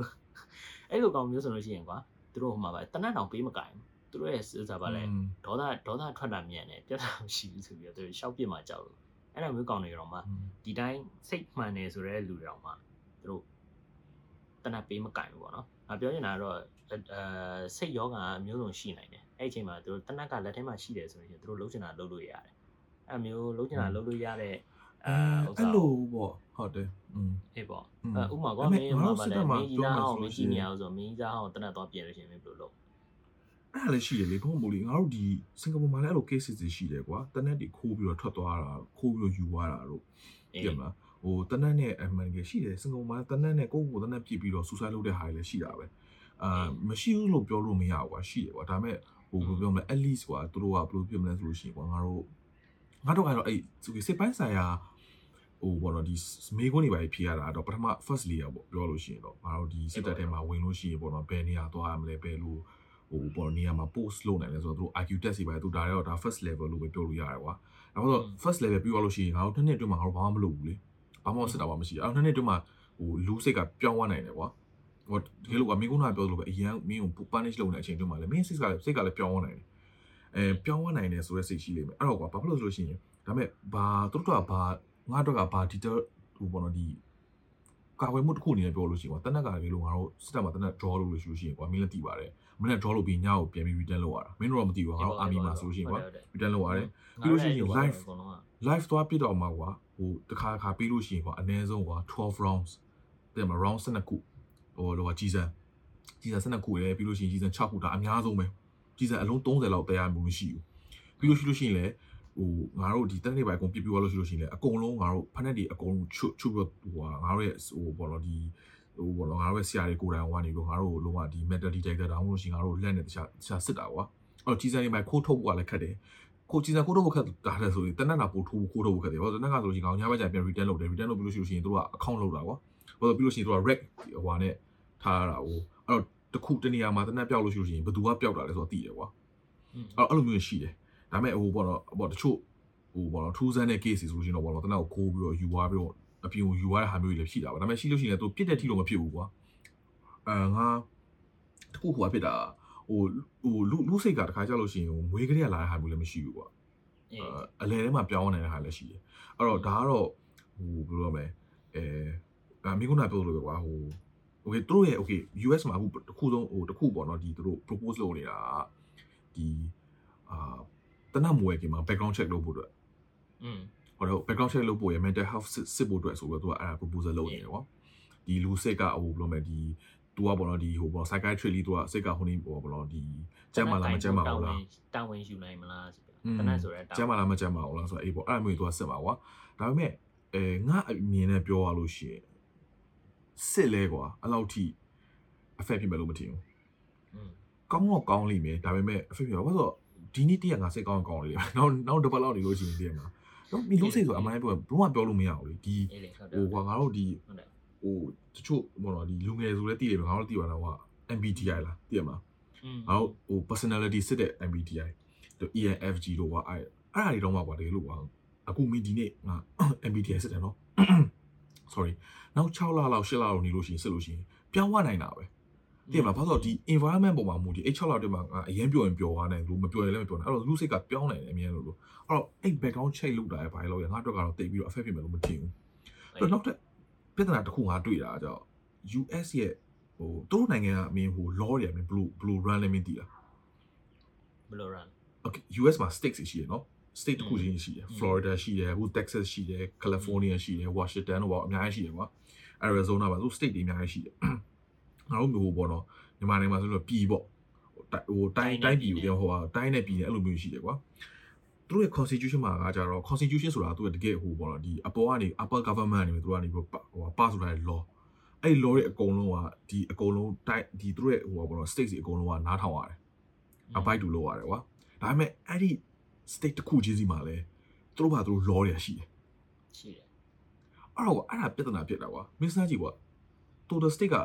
အဲ့လိုကောင်မျိုးဆိုလို့ရှိရင်ကွာသူတို့ဟိုမှာပဲတနတ်တောင်ပေးမကင် သူတို့ရဲ့ဥစ္စာပါလဲဒေါသဒေါသထွက်တာမြန်တယ်ပြတ်တာမရှိဘူးဆိုပြီးတော့သူတို့ရှောက်ပြစ်မှကြောက်လို့အဲ့လိုမျိုးကောင်တွေတော့မှဒီတိုင်းစိတ်မှန်နေဆိုတဲ့လူတွေတော့မှသူတို့တနတ်ပေးမကင်ဘူးပေါ့နော်ငါပြောချင်တာကတော့အဲစိတ်ယောဂအမျိုးစုံရှိနိုင်တယ်အဲ့အချိန်မှာသူတို့တနက်ကလက်ထဲမှာရှိတယ်ဆိုရင်သူတို့လှုပ်ချင်တာလှုပ်လို့ရတယ်အဲ့မျိုးလှုပ်ချင်တာလှုပ်လို့ရတဲ့အဲအဲ့လိုပေါ့ဟုတ်တယ်อืมအေးပေါ့အဲဥမာကောမင်းမှာပါလေမင်းကြီးသားအောင်မင်းကြီးနေအောင်ဆိုမင်းကြီးသားအောင်တနက်တော့ပြင်လို့ရှိရင်ဘယ်လိုလုပ် အဲ့ဒါလည်းရှိတယ်လေဘုံမို့လေငါတို့ဒီစင်ကာပူမှာလည်းအဲ့လို cases တွေရှိတယ်ကွာတနက်တွေခိုးပြီးတော့ထွက်သွားတာခိုးပြီးတော့ယူသွားတာတို့ပြင်မလားဟိုတနက်နဲ့အမှန်ကြီးရှိတယ်စင်ကာပူမှာတနက်နဲ့ကိုယ့်ကိုယ်တနက်ပြစ်ပြီးတော့ဆူဆိုင်းလုပ်တဲ့ဟာတွေလည်းရှိတာပဲအာမရှိဘူးလို့ပြောလို့မရဘူးကွာရှိတယ်ကွာဒါပေမဲ့ဟိုဘယ်လိုပြောမလဲ at least ကွာသူတို့ကဘယ်လိုပြောမလဲဆိုလို့ရှိရင်ကွာငါတို့ငါတို့ကတော့အဲ့စစ်ပိုင်းဆိုင်ရာဟိုဘောတော့ဒီမေကွန်းတွေပါဖြေရတာတော့ပထမ first layer ပေါ့ပြောလို့ရှိရင်တော့ငါတို့ဒီစစ်တပ်ထဲမှာဝင်လို့ရှိရင်ပေါ့နော်ဘယ်နေရာသွားရမလဲဘယ်လို ဟိုပေါ်နေရာမှာ post လုပ်နိုင်လဲဆိုတော့သူတို့ IQ test တွေပါသူဒါတော့ဒါ first level လို့ပဲပြောလို့ရတယ်ကွာနောက်တော့ first level ပြီးသွားလို့ရှိရင်ငါတို့တစ်နှစ်အတွင်းမှာငါတို့ဘာမှမလုပ်ဘူးလေဘာမှစစ်တာပါမရှိအဲ့နှစ်နှစ်အတွင်းမှာဟိုလူစိတ်ကပြောင်းသွားနိုင်တယ်ကွာဟိုတကယ်လို့ကမင်းကုန်းကပြောလို့ပဲအရင်မင်းကို punish လုပ်နေတဲ့အချိန်အတွင်းမှာလည်းမင်းစိတ်ကလည်းစိတ်ကလည်းပြောင်းသွားနိုင်တယ်အဲပြောင်းသွားနိုင်တယ်ဆိုတဲ့စိတ်ရှိလိမ့်မယ်အဲ့တော့ကွာဘာဖြစ်လို့ဆိုလို့ရှိရင်ဒါပေမဲ့ဘာသူတို့ကဘာငါတို့ကဘာ detail ဟိုပေါ့နော်ဒီကာဝယ်မှုတစ်ခုအနေနဲ့ပြောလို့ရှိရင်ကွာတနက်ကလေးလို့ငါတို့စစ်တပ်မှာတနက် draw လုပ်လို့ရှိလို့ရှိရင်ကွာမင်းလည်းသိပါတယ် မင်းလည်း draw လုပ်ပြီးညကိုပြန်ပြီး return လုပ်ရတာမင်းတို့တော့မသိဘူးငါတို့ army မှာဆိုလို့ရှိရင်ကွာ return လုပ်ရတယ်ပြီးလို့ရှိရင် live live သွားပြတော့မှာကွာဟိုတစ်ခါတစ်ခါပြီးလို့ရှိရင်ကွာအနည်းဆုံးကွာ12 rounds တဲ့မှာ round 12ခုဟိုလောကကြီးစံကြီးစံ12ခုလည်းပြီးလို့ရှိရင်ကြီးစံ6ခုဒါအများဆုံးပဲကြီးစံအလုံး30လောက်တရားမှုမရှိဘူးပြီးလို့ရှိလို့ရှိရင်လည်းဟိုငါတို့ဒီတက်နေပိုင်းအကုန်ပြပြသွားလို့ရှိလို့ရှိရင်လည်းအကုန်လုံးငါတို့ဖက်နဲ့တွေအကုန်ချွတ်ချွတ်ပြီးဟိုငါတို့ရဲ့ဟိုဘောတော့ဒီ ဟိုဘောတော့ငါတို့ရဲ့ဆရာတွေကိုယ်တိုင်ဟိုကနေပြီးငါတို့လုံးဝဒီ metal detector တောင်းလို့ရှိရင်ငါတို့လက်နဲ့တခြားတခြားစစ်တာကွာအဲ့တော့ကြီးစံနေပိုင်းခိုးထုတ်ဖို့ကလည်းခက်တယ်ကိုကြီးစံခိုးထုတ်ဖို့ခက်တာလည်းဆိုရင်တနက်တာပို့ထိုးခိုးထုတ်ဖို့ခက်တယ်ဘာလို့တနက်ကဆိုလို့ရှိရင်ကောင်ညဘက်ကျပြန် return လုပ်တယ် return လုပ်ပြီးလို့ရှိလို့ရှိရင်တို့က account လုပ်တာကွာဘာလို့ပြီးလို့ရှိရင်တို့က rack ဟိုနဲ့ထားရတာဟိုအဲ့တော့တခုတနေရာမှာတနက်ပြောက်လို့ရှိလို့ရှိရင်ဘယ်သူကပြောက်တာလဲဆိုတော့သိတယ်ကွာအဲ့အဲ့လိုမျိုးရှိတယ်ဒါပေမဲ့ဟိုပေါ့တော့ပေါ့တချို့ဟိုပေါ့နော်ထူးဆန်းတဲ့ case ဆိုလို့ရှိရင်တော့ပေါ့နော်တနက်ကိုခိုးပြီးတော့ယူသွားပြီးတော့ အပြင်ကိုယူသွားတဲ့ဟာမျိုးတွေလည်းရှိတာပါဒါပေမဲ့ရှိလို့ရှိရင်လည်းသူပြစ်တဲ့ထိလို့မဖြစ်ဘူးကွာအဲငါတခုဟိုဖြစ်တာဟိုဟိုလူလူစိတ်ကတခါကြောက်လို့ရှိရင်ငွေကလေးလာတဲ့ဟာမျိုးလည်းမရှိဘူးကွာအလဲထဲမှာပြောင်းနေတဲ့ဟာလည်းရှိတယ်အဲ့တော့ဒါကတော့ဟိုဘယ်လိုလဲအဲမိကုနာပြောလို့ပဲကွာဟို okay သူတို့ရဲ့ okay US မှာအခုတခုဆုံးဟိုတခုပေါ့နော်ဒီသူတို့ propose လုပ်နေတာဒီအာတနတ်မွေကမှာ background check လုပ်ဖို့အတွက်อืม ဟိုတော့ background check လုပ်ဖို့ရ mental health စစ်ဖို့အတွက်ဆိုတော့သူကအဲ့ဒါ proposal လုပ်နေတယ်ကွာဒီလူစိတ်ကဟိုဘယ်လိုမလဲဒီသူကပေါ့နော်ဒီဟိုပေါ့ psychiatry လေးသူကစိတ်ကဟိုနေပေါ့ပေါ့နော်ဒီကျမ်းမာလားမကျမ်းမာဘူးလားတာဝန်ယူနိုင်မလားတနတ်ဆိုရဲကျမ်းမာလားမကျမ်းမာဘူးလားဆိုတော့အေးပေါ့အဲ့လိုမျိုးသူကစစ်ပါကွာဒါပေမဲ့အဲငါအမြင်နဲ့ပြောရလို့ရှိရင်စစ်လဲကွာအဲ့လောက်ထိ effect ဖြစ်မယ်လို့မထင်ဘူးကောင်းတော့ကောင်းလိမ့်မယ်ဒါပေမဲ့ effect ဖြစ်ဘာလို့ဆိုတော့ဒီနေ့တည့်ရငါစိတ်ကောင်းကောင်းလေးနောက်နောက်တစ်ပတ်လောက်နေလို့ရှိရင်တည့်မှာ တော့ဒီလို့စိတ်ဆိုအမှန်ပြောဘလုံးဝပြောလို့မရဘူးလေဒီဟိုကွာငါတို့ဒီဟိုတချို့ဘောတော့ဒီလူငယ်ဆိုလဲတည်တယ်ငါတို့တည်ပါတော့ဟာ MBTI လားတည်ရမလားငါတို့ဟို personality စစ်တဲ့ MBTI တို့ ENFJ တို့ကွာအဲ့အဲ့ဒါတွေတော့မှကွာတကယ်လို့ကွာအခုမင်းဒီနေ့ငါ MBTI စစ်တယ်နော် sorry နောက်6လလောက်8လလောက်နေလို့ရှိရင်စစ်လို့ရှိရင်ပြောင်းသွားနိုင်တာပဲ တည်မလားဘာလို့ဒီ environment ပုံမှာမူဒီအဲ့6လအတွင်းမှာအရင်ပြောရင်ပြောသွားနိုင်လို့မပြောရင်လည်းမပြောနိုင်အဲ့တော့လူစိတ်ကပြောင်းနိုင်တယ်အမြင်လို့လို့အဲ့တော့အဲ့ background check လုပ်တာရဲ့ဘာလို့လဲငါတို့ကတော့တိတ်ပြီးတော့ affect ဖြစ်မယ်လို့မထင်ဘူးအဲ့တော့နောက်တစ်ပြဿနာတစ်ခုငါတွေ့တာကြောင့် US ရဲ့ဟိုသူတို့နိုင်ငံကအမြင်ဟို law တွေအမြင် blue blue run လည်းမသိလားဘယ်လို run okay US မှာ states ရှိရနော် state တစ်ခုချင်းရှိတယ် Florida ရှိတယ်ဟို Texas ရှိတယ် California ရှိတယ် Washington တို့ပေါ့အများကြီးရှိတယ်ကွာ Arizona ပါသူ state တွေအများကြီးရှိတယ် ငါတို့မျိုးပေါ့နော်မြန်မာနိုင်ငံမှာဆိုလို့ပြည်ပေါ့ဟိုတိုင်းတိုင်းပြည်ကိုဟိုဟာတိုင်းနဲ့ပြည်နဲ့အဲ့လိုမျိုးရှိတယ်ကွာသူတို့ရဲ့ constitution မှာကကြတော့ constitution ဆိုတာသူကတကယ်ဟိုပေါ့နော်ဒီအပေါ်ကနေ upper government နေသူကနေဟိုဟို pass ဆိုတာ law အဲ့ law ရဲ့အကုန်လုံးကဒီအကုန်လုံးတိုင်းဒီသူတို့ရဲ့ဟိုပေါ့နော် state တွေအကုန်လုံးကနားထောင်ရတယ် abide တူလုပ်ရတယ်ကွာဒါပေမဲ့အဲ့ဒီ state တစ်ခုချင်းစီမှာလဲသူတို့ဘာသူတို့ law တွေရှိတယ်ရှိတယ်အဲ့တော့အဲ့ဒါပြဿနာဖြစ်တာကွာမင်းစမ်းကြည့်ကွာ total state က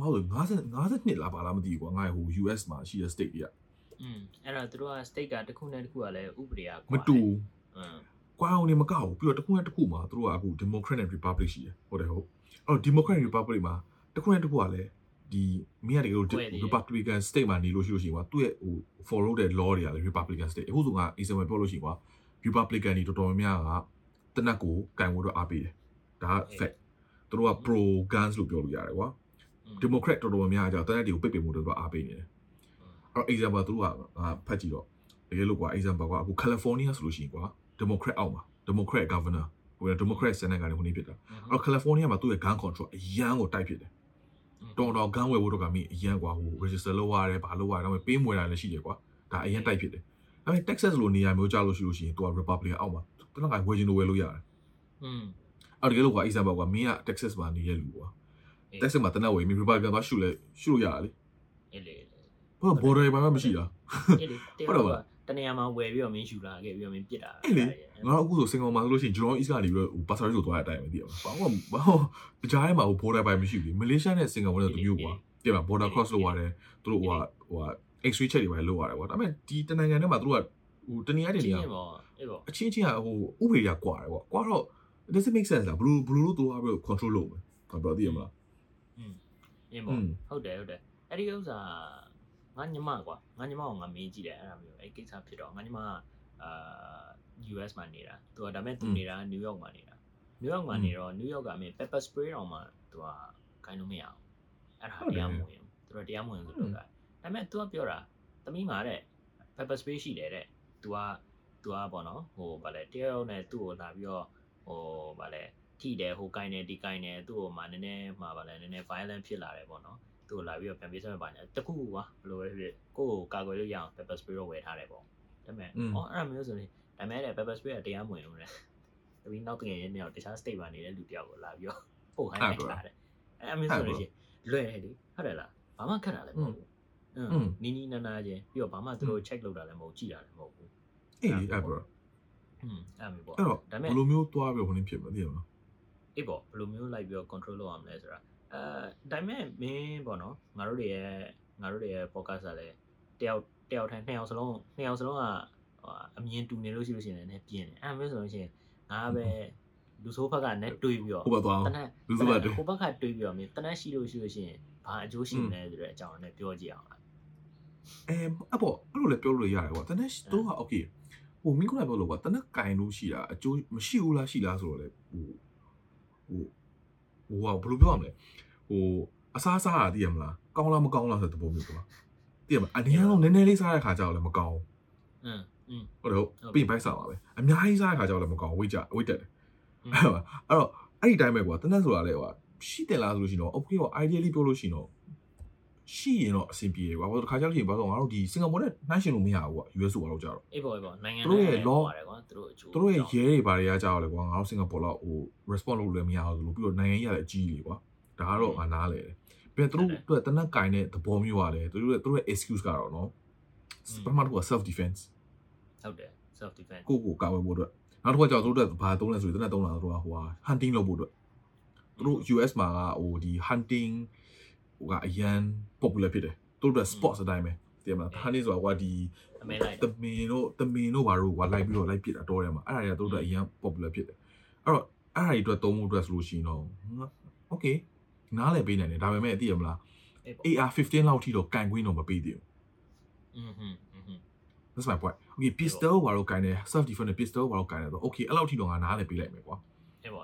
မဟုတ်ဘူး50 50လားပါလားမသိဘူးကွာငါဟို US မှာရှိတဲ့ state တွေက อืมအဲ့တော့သူတို့က state ကတစ်ခုနဲ့တစ်ခုကလည်းဥပဒေက မတူ อืม ကွာအောင်နေမကောက်ဘူးပြီးတော့တစ်ခုနဲ့တစ်ခုမှာသူတို့ကအခု Democrat and Republic ရှိတယ်ဟုတ်တယ်ဟုတ်အဲ့တော့ Democrat and Republic မှာတစ်ခုနဲ့တစ်ခုကလည်းဒီမင်းကတကယ်လို့ Republican state မှာနေလို့ရှိလို့ရှိရင်ကွာသူ့ရဲ့ဟို follow တဲ့ law တွေကလည်း Republican state အခုဆိုငါ example ပြောလို့ရှိရင်ကွာ Republican တွေတော်တော်များများကတနက်ကိုကန်ဖို့တော့အားပေးတယ်ဒါက fact သူတို့က pro guns လို့ပြောလို့ရတယ်ကွာ Democrat တော်တော်များများကြောင့်တနက်တွေကိုပိတ်ပင်မှုတွေတော့အားပေးနေတယ်အဲ့တော့ example သူတို့ကဖတ်ကြည့်တော့တကယ်လို့ကွာ example ကွာအခု California ဆိုလို့ရှိရင်ကွာ Democrat အောက်မှာ Democrat governor ဟို Democrat Senate ကနေဟိုနေဖြစ်တာအဲ့တော့ California မှာသူ့ရဲ့ gun control အရန်ကိုတိုက်ဖြစ်တယ်တော်တော် gun ဝယ်ဖို့တော့ကမင်းအရန်ကွာဟို register လုပ်ရတယ်ဘာလုပ်ရတယ်ဒါပေမဲ့ပေးမွေတာလည်းရှိတယ်ကွာဒါအရန်တိုက်ဖြစ်တယ်ဒါပေမဲ့ Texas လိုနေရာမျိုးကြားလို့ရှိလို့ရှိရင်သူက Republican အောက်မှာတနက်ကဝယ်ချင်လို့ဝယ်လို့ရတယ်อืม အဲ့တကယ်လို့ကွာ example ကွာမင်းက Texas မှာနေရလူကွာ Texas မှာတနက်ဝယ်မင်း Republican သွားရှုလဲရှုလို့ရတယ်လေအေးလေဘာ border ဘာမှမရှိတာအေးလေဟုတ်တယ်ပါလားတနေရာမှာဝယ်ပြီးတော့မင်းယူလာခဲ့ပြီးတော့မင်းပြစ်တာအဲ့လေငါတို့အခုဆိုစင်ကာမှာဆိုလို့ရှိရင် Jurong East ကနေပြီးတော့ဟို Pasar ဆိုသွားတဲ့အတိုင်းပဲသိရမှာဘာမှဘာမှကြားထဲမှာဟို border ပိုင်းမရှိဘူးလေမလေးရှားနဲ့စင်ကာပူနဲ့တူမျိုးကွာသိမှာ border cross လုပ်ရတယ်သူတို့ဟိုဟာဟိုဟာ X-ray check တွေပဲလုပ်ရတယ်ကွာဒါပေမဲ့ဒီတနိုင်ငံထဲမှာသူတို့ကဟိုတနေရာတနေရာအေးပေါ့အေးပေါ့အချင်းချင်းကဟိုဥပဒေကကွာတယ်ကွာကွာတော့ it doesn't make sense လားဘလူးဘလူးတို့သွားပြီး control လုပ်မယ်ငါပြောသိရမလားอืมအင်းပေါ့ဟုတ်တယ်ဟုတ်တယ်အဲ့ဒီဥစ္စာငါညမကွာငါညမကငါမေးကြည့်တယ်အဲ့ဒါမျိုးအဲ့ကိစ္စဖြစ်တော့ငါညမကအာ US မှာနေတာသူကဒါပေမဲ့သူနေတာ New York မှာနေတာ New York မှာနေတော့ New York ကမင်း pepper spray တော့မှသူကခိုင်းလို့မရအောင်အဲ့ဒါတရားမဝင်သူတို့တရားမဝင်ဆိုတော့ဒါပေမဲ့သူကပြောတာသမီးမှာတဲ့ pepper spray ရှိတယ်တဲ့သူကသူကပေါ့နော်ဟိုဗာလဲတရားရုံးနဲ့သူ့ကိုလာပြီးတော့ ဟိုဗာလဲထိတယ်ဟိုကိုင်းတယ်ဒီကိုင်းတယ်သူ့ကိုမှနည်းနည်းမှဗာလဲနည်းနည်း violent ဖြစ်လာတယ်ပေါ့နော်သူ့ကိုလာပြီးတော့ပြန်ပေးစမ်းပါညာတခုကွာဘယ်လိုပဲဖြစ်ကိုယ့်ကိုကာကွယ်လို့ရအောင် pepper spray တော့ဝယ်ထားတယ်ပေါ့ဒါပေမဲ့အော်အဲ့ဒါမျိုးဆိုရင်ဒါပေမဲ့တဲ့ pepper spray ကတရားမဝင်ဘူးလေတပီနောက်တကယ်ရင်းနေတော့တခြား state မှာနေတဲ့လူတယောက်ကိုလာပြီးတော့ပို့ခိုင်းလိုက်လာတယ်အဲ့အမျိုးဆိုလို့ရှိရင်လွယ်တယ်လေဟုတ်တယ်လားဘာမှခက်တာလည်းမဟုတ်ဘူးอืมနီးနီးနားနားချင်းပြီးတော့ဘာမှသူတို့ check လုပ်တာလည်းမဟုတ်ကြည့်တာလည်းမဟုတ်ဘူးအေးလေအဲ့ဘရ อืมအဲ့မျိုးပေါ့အဲ့တော့ဒါပေဘမဲ့ယ်လိုမျိုးသွားပြီးဟိုနေဖြစ်မလဲသိရမလားအေးပေါ့ဘယ်လိုမျိုးလိုက်ပြီးတော့ control လုပ်ရမလဲဆိုတာအဲဒါပေမဲ့မင်းပေါ့နော်ငါတို့တွေရဲ့ငါတို့တွေရဲ့ podcast ကလည်းတယောက်တယောက်ထိုင်နှစ်ယောက်စလုံးနှစ်ယောက်စလုံးကဟိုအမြင်တူနေလို့ရှိလို့ရှိရင်လည်းပြင်းတယ်အဲ့မျိုးဆိုလို့ရှိရင်ငါပဲလူဆိုးဘက်ကနဲ့တွေးပြီးတော့ဟိုဘက်သွားအောင်တနက်လူစုဘက်တွေဟိုဘက်ကတွေးပြီးတော့မင်းတနက်ရှိလို့ရှိလို့ရှိရင်ဘာအကျိုးရှိမလဲဆိုတဲ့အကြောင်းနဲ့ပြောကြည့်အောင်လားအဲအပေါ့အဲ့လိုလည်းပြောလို့ရတယ်ကွာတနက်တို့က okay ဟိုမင်းကိုလည်းပြောလို့ကတနက်ကင်လို့ရှိတာအကျိုးမရှိဘူးလားရှိလားဆိုတော့လေဟိုဟိုဟိုဟာဘယ်လိုပြောရမလဲဟိုအစားစားတာသိရမလားကောင်းလားမကောင်းလားဆိုတဲ့ပုံမျိုးပေါ့သိရမလားအနည်းဆုံးနည်းနည်းလေးစားတဲ့ခါကျတော့လည်းမကောင်းဘူးอืมဟုတ်တယ်ဟုတ်ပြင်ပိုက်စားပါပဲအများကြီးစားတဲ့ခါကျတော့လည်းမကောင်းဝိတ်ကြဝိတ်တက်တယ်အဲ့တော့အဲ့ဒီတိုင်းပဲကွာတနက်ဆိုတာလေကွာရှိတယ်လားဆိုလို့ရှိရင်တော့ okay ကွာ ideally ပြောလို့ရှိရင်တော့ ရှိရင်တော့အဆင်ပြေကွာဘာလို့ခါကြောက်ရှင်ဘာလို့ငါတို့ဒီစင်ကာပူနဲ့နှိုင်းရှင်လို့မရဘူးကွာ US ဆိုတော့ကြတော့အေးပေါ့အေးပေါ့နိုင်ငံသူတို့ရဲ့ law ပါတယ်ကွာသူတို့အချိုးသူတို့ရဲ့ရဲတွေဘာတွေကကြောက်လဲကွာငါတို့စင်ကာပူလောက်ဟို response လုပ်လို့လည်းမရဘူးလို့ပြီးတော့နိုင်ငံကြီးကလည်းအကြီးကြီးကွာဒါကတော့ငါနားလေတယ်ပြီးတော့သူတို့အတွက်တနက်ကင်တဲ့သဘောမျိုးကလည်းသူတို့ရဲ့သူတို့ရဲ့ excuse ကတော့နော်ပထမတစ်ခုက self defense ဟုတ်တယ် self defense ကိုကိုကာဝယ်ဖို့အတွက်နောက်တစ်ခါကျတော့သူတို့ဘာသုံးလဲဆိုရင်တနက်သုံးလာတော့ဟိုဟာ hunting လုပ်ဖို့အတွက်သူတို့ US မှာကဟိုဒီ hunting ဟိုကအရန် popular ဖြစ်တယ်သူတို့ sports အတိုင်းပဲတယ်မလားဒါနေ့ဆိုတာကွာဒီအမေလိုက်တမင်တို့တမင်တို့ဘာတို့ကွာလိုက်ပြီးတော့လိုက်ပြစ်တာတော့တယ်မှာအဲ့ဒါတွေကသူတို့အရန် popular ဖြစ်တယ်အဲ့တော့အဲ့ဒါတွေအတွက်သုံးဖို့အတွက်ဆိုလို့ရှိရင်တော့ okay နားလည်ပေးနိုင်တယ်ဒါပေမဲ့သိရမလား AR15 လောက်ထိတော့ကန်ကွင်းတော့မပေးသေးဘူးอืม that's my point okay pistol ဘာလို့ကန်တယ် self defense pistol ဘာလို့ကန်တယ်ဆိုတော့ okay အဲ့လောက်ထိတော့ငါနားလည်ပေးလိုက်မယ်ကွာ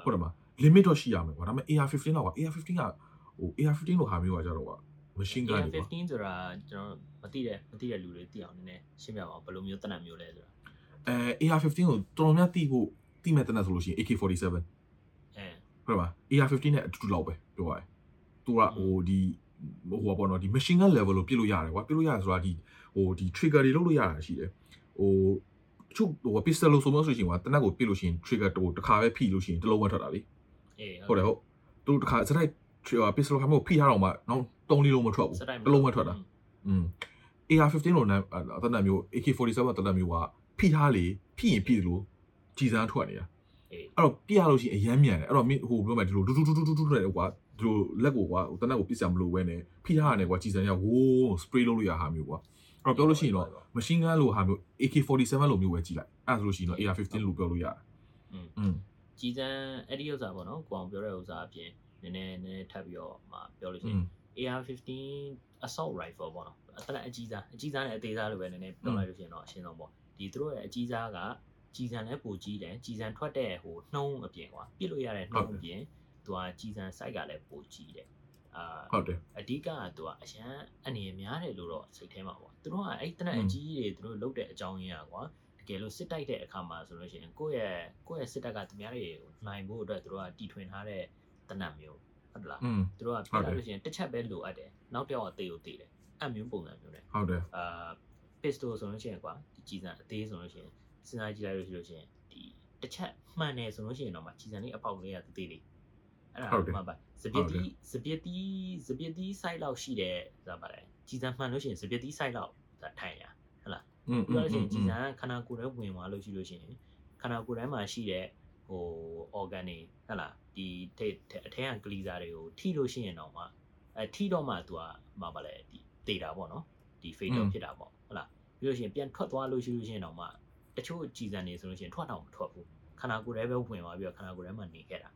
ဟုတ်တယ်မလား limit တော့ရှိရမယ်ကွာဒါပေမဲ့ AR15 လောက်က AR15 က ဟို AR15 လို့ဟာမျိုးကကြတော့ကွာ machine gun တွေကွာ15 ဆိုတာကျွန်တော်မသိတဲ့မသိတဲ့လူတွေသိအောင်နည်းနည်းရှင်းပြပါအောင်ဘယ်လိုမျိုးတနတ်မျိုးလဲဆိုတာအဲ AR15 ကိုတော်တော်များတိဖို့တိမဲ့တနက်ဆိုလို့ရှိရင် AK47 အဲဟုတ်တယ်ပါ AR15 နဲ့အတူတူလောက်ပဲပြောရတယ်သူကဟိုဒီဟိုပါပေါ့နော်ဒီ machine gun level လို့ပြစ်လို့ရတယ်ကွာပြစ်လို့ရတယ်ဆိုတာဒီဟိုဒီ trigger တွေလုပ်လို့ရတာရှိတယ်ဟိုချုပ်ဟို pistol လို့ဆိုမှဆိုရှင်ကွာတနက်ကိုပြစ်လို့ရှိရင် trigger တော့တစ်ခါပဲဖိလို့ရှိရင်တစ်လုံးဝထွက်တာလေအေးဟုတ်တယ်ဟုတ်သူတစ်ခါစတိုက် trigger pistol ခါမျိုးဖိထားတော့မှနောက်3လေးလုံးမထွက်ဘူး စတိုက် တစ်လုံးဝထွက်တာ อืม AR15 လို့နာတနက်မျိုး AK47 တနက်မျိုးကဖိထားလေဖိရင်ဖိလို့ကြည်စမ်းထွက်နေတာ အေး အဲ့တော့ပြရလို့ရှိရင်အရမ်းမြန်တယ်အဲ့တော့မင်းဟိုပြောမယ်ဒီလိုဒူဒူဒူဒူဒူဒူနဲ့ကွာဒီလိုလက်ကိုကွာတနက်ကိုပြစ်စံမလို့ဝဲနေဖိထားရတယ်ကွာကြည်စံရဝိုး spray လုပ်လို့ရဟာမျိုးကွာအဲ့တော့ပြောလို့ရှိရင်တော့ machine gun လို့ဟာမျိုး AK47 လို့မျိုးပဲကြည်လိုက်အဲ့ဒါဆိုလို့ရှိရင်တော့ AR15 လို့ပြောလို့ရတယ် อืม อืม ကြီးစံအဲ့ဒီဥစ္စာပေါ့နော်ကိုအောင်ပြောတဲ့ဥစ္စာအပြင်န ည်းနည်းနည်းထပ်ပြီးတော့မှပြောလို့ရှိရင် AR-15 assault rifle ပေါ့နော်အသက်အကြီးစားအကြီးစားနဲ့အသေးစားလိုပဲနည်းနည်းပြောလိုက်လို့ရှိရင်တော့အရှင်းဆုံးပေါ့ဒီသူတို့ရဲ့အကြီးစားကကြီးစံလည်းပိုကြီးတယ်ကြီးစံထွက်တဲ့ဟိုနှုံးအပြင်ကွာပြစ်လို့ရတဲ့နှုံးအပြင်သူကကြီးစံ site ကလည်းပိုကြီးတယ်အာဟုတ်တယ်အဓိကကသူကအရန်အနေများတယ်လို့တော့စိတ်ထဲမှာပေါ့သူတို့ကအဲ့တနက်အကြီးကြီးတွေသူတို့လုတ်တဲ့အကြောင်းရင်းอ่ะကွာတကယ်လို့စစ်တိုက်တဲ့အခါမှာဆိုလို့ရှိရင်ကိုယ့်ရဲ့ကိုယ့်ရဲ့စစ်တပ်ကသူများတွေကိုနိုင်ဖို့အတွက်သူတို့ကတီထွင်ထားတဲ့ တနတ်မျိုးဟုတ်လားသူတို့ကပြောလို့ရှိရင်တစ်ချက်ပဲလိုအပ်တယ်နောက်တစ်ယောက်ကသေကိုသေတယ်အဲ့မျိုးပုံစံမျိုးနဲ့ဟုတ်တယ်အာ pistol ဆိုလို့ရှိရင်ကွာဒီကြီးစံအသေးဆိုလို့ရှိရင်စဉ်းစားကြည့်လိုက်လို့ရှိလို့ရှိရင်ဒီတစ်ချက်မှန်တယ်ဆိုလို့ရှိရင်တော့မှကြီးစံလေးအပေါက်လေးကသေးသေးလေးအဲ့ဒါမှပါစပစ်တီစပစ်တီစပစ်တီ site လောက်ရှိတယ်ဆိုတာပါတယ်ကြီးစံမှန်လို့ရှိရင်စပစ်တီ site လောက်ထိုင်ရဟုတ်လားပြောလို့ရှိရင်ကြီးစံခန္ဓာကိုယ်ထဲဝင်သွားလို့ရှိလို့ရှိရင်ခန္ဓာကိုယ်ထဲမှာရှိတဲ့ဟို organ တွေဟုတ်လား ဒီထိအထက်က glycer တွေကိုထိလို့ရှိရင်တော့မှအဲထိတော့မှ तू อ่ะမှာပါလေဒီတေတာပေါ့နော်ဒီ fatal ဖြစ်တာပေါ့ဟုတ်လားပြီးလို့ရှိရင်ပြန်ထွက်သွားလို့ရှိလို့ရှိရင်တော့မှတချို့ကြည်စံနေဆိုလို့ရှိရင်ထွက်တော့မထွက်ဘူးခန္ဓာကိုယ်ထဲပဲဝင်သွားပြီးတော့ခန္ဓာကိုယ်ထဲမှာနေခဲ့တာ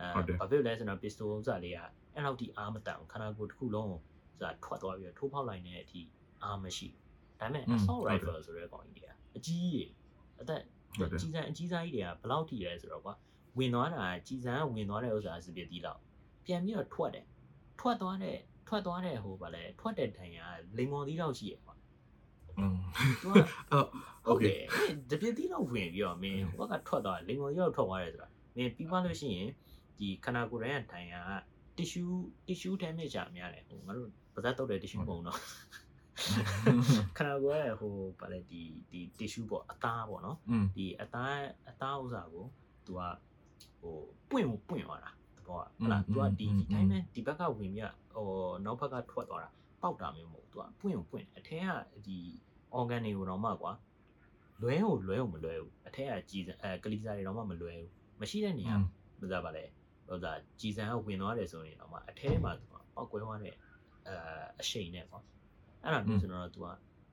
အဲဘာဖြစ်လဲဆိုတော့ pistol ဥစားလေးကအဲ့လောက်ထိအားမတန်ဘူးခန္ဓာကိုယ်တစ်ခုလုံးကိုဆိုတာထွက်သွားပြီးတော့ထိုးပေါက်လိုက်တဲ့အထိအားမရှိဘူးဒါပေမဲ့ assault rifle ဆိုတဲ့ကောင်ကြီးတွေကအကြီးကြီးအသက်ကြီးစံအကြီးစားကြီးတွေကဘယ်လောက်ထိလဲဆိုတော့ကွာ ဝင်သွားတာကြည်စံကဝင်သွားတဲ့ဥစ္စာစပစ်တီးလောက်ပြန်ပြီးတော့ထွက်တယ်ထွက်သွားတဲ့ထွက်သွားတဲ့ဟိုဗာလဲထွက်တဲ့ဒဏ်ရာလိမ်မော်သီးလောက်ရှိရပါဟုတ်ကဲ့တပြည့်သီးလောက်ဝင်ပြီးတော့မင်းဟိုကထွက်သွားလိမ်မော်ရောက်ထွက်သွားတယ်ဆိုတာမင်းပြီးမှလို့ရှိရင်ဒီခနာကိုယ်တိုင်ကဒဏ်ရာတ िश ူ tissue damage ကြာများတယ်ဟိုငါတို့ပါဇက်တုတ်တဲ့ tissue ပုံတော့ခနာကိုယ်ကဟိုဗာလဲဒီဒီ tissue ပေါ့အသားပေါ့နော်ဒီအသားအသားဥစ္စာကို तू က ဟိုပွင့်ကိုပွင့်သွားတာသဘောကဟုတ်လား तू ကဒီဒီတိုင်းပဲဒီဘက်ကဝင်ပြီးဟိုနောက်ဘက်ကထွက်သွားတာပေါက်တာမျိုးမဟုတ် तू ကပွင့်ကိုပွင့်အထက်ကဒီ organ တွေကိုတော့မှကွာလွဲကိုလွဲကိုမလွဲဘူးအထက်ကကြည်စံအဲကလီစာတွေတော့မှမလွဲဘူးမရှိတဲ့နေရာမစားပါလေဟိုဒါကြည်စံကဝင်သွားတယ်ဆိုရင်တော့မှအထဲမှာ तू ကပေါက်ကွဲသွားတဲ့အဲအရှိန်နဲ့ကွာအဲ့ဒါမျိုးဆိုတော့ तू က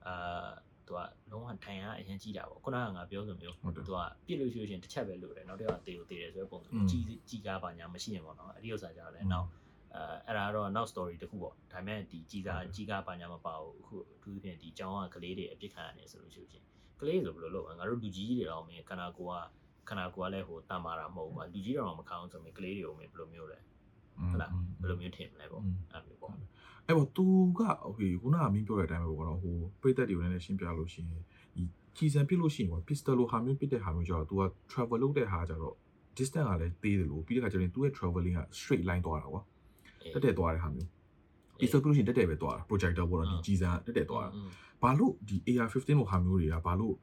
အာ သူကလုံးဝထိုင်ရအရင်ကြီးတာပေါ့ခုနကငါပြောဆိုမျိုးဟုတ်တယ်သူကပြစ်လို့ရှိလို့ရှရင်တစ်ချက်ပဲလို့တယ်နောက်တစ်ယောက်တေကိုတေတယ်ဆိုတဲ့ပုံစံอืมကြီးကြီးကားပါညာမရှိရင်ပေါ့နော်အဲ့ဒီဥစ္စာကြောင့်လည်းနောက်အဲအဲ့ဒါတော့နောက် story တစ်ခုပေါ့ဒါပေမဲ့ဒီကြီးကားကြီးကားပါညာမပါဘူးအခုအထူးသဖြင့်ဒီကျောင်းကကလေးတွေအပြစ်ခံရတယ်ဆိုလို့ရှိရင်ကလေးဆိုဘယ်လိုလုပ်လဲငါတို့လူကြီးတွေတော့မင်းခန္ဓာကိုယ်ကခန္ဓာကိုယ်ကလည်းဟိုတန်မာတာမဟုတ်ဘူးကွာလူကြီးတော့မခံအောင်ဆိုရင်ကလေးတွေကိုမင်းဘယ်လိုမျိုးလဲဟုတ်လားဘယ်လိုမျိုးထင်မလဲပေါ့အဲ့လိုမျိုးပေါ့ အဲ့တော့သူကဟိုခုနကမင်းပြောတဲ့အတိုင်းပဲပေါ့နော်ဟိုပိတ်သက်တွေကိုလည်းရှင်းပြလို့ရှိရင်ဒီခြေစံပြစ်လို့ရှိရင်ပေါ့ pistol လိုဟာမျိုးပြစ်တဲ့ဟာမျိုးကျတော့ तू က travel လုပ်တဲ့ဟာကျတော့ distance ကလည်းသေးတယ်လို့ပြီးတဲ့ခါကျရင် तू ရဲ့ traveling က straight line သွားတာကွာတက်တက်သွားတဲ့ဟာမျိုး pistol ပြလို့ရှိရင်တက်တက်ပဲသွားတာ projector ပေါ့နော်ဒီခြေစံတက်တက်သွားတာဘာလို့ဒီ AR15 လိုဟာမျိုးတွေကဘာလို့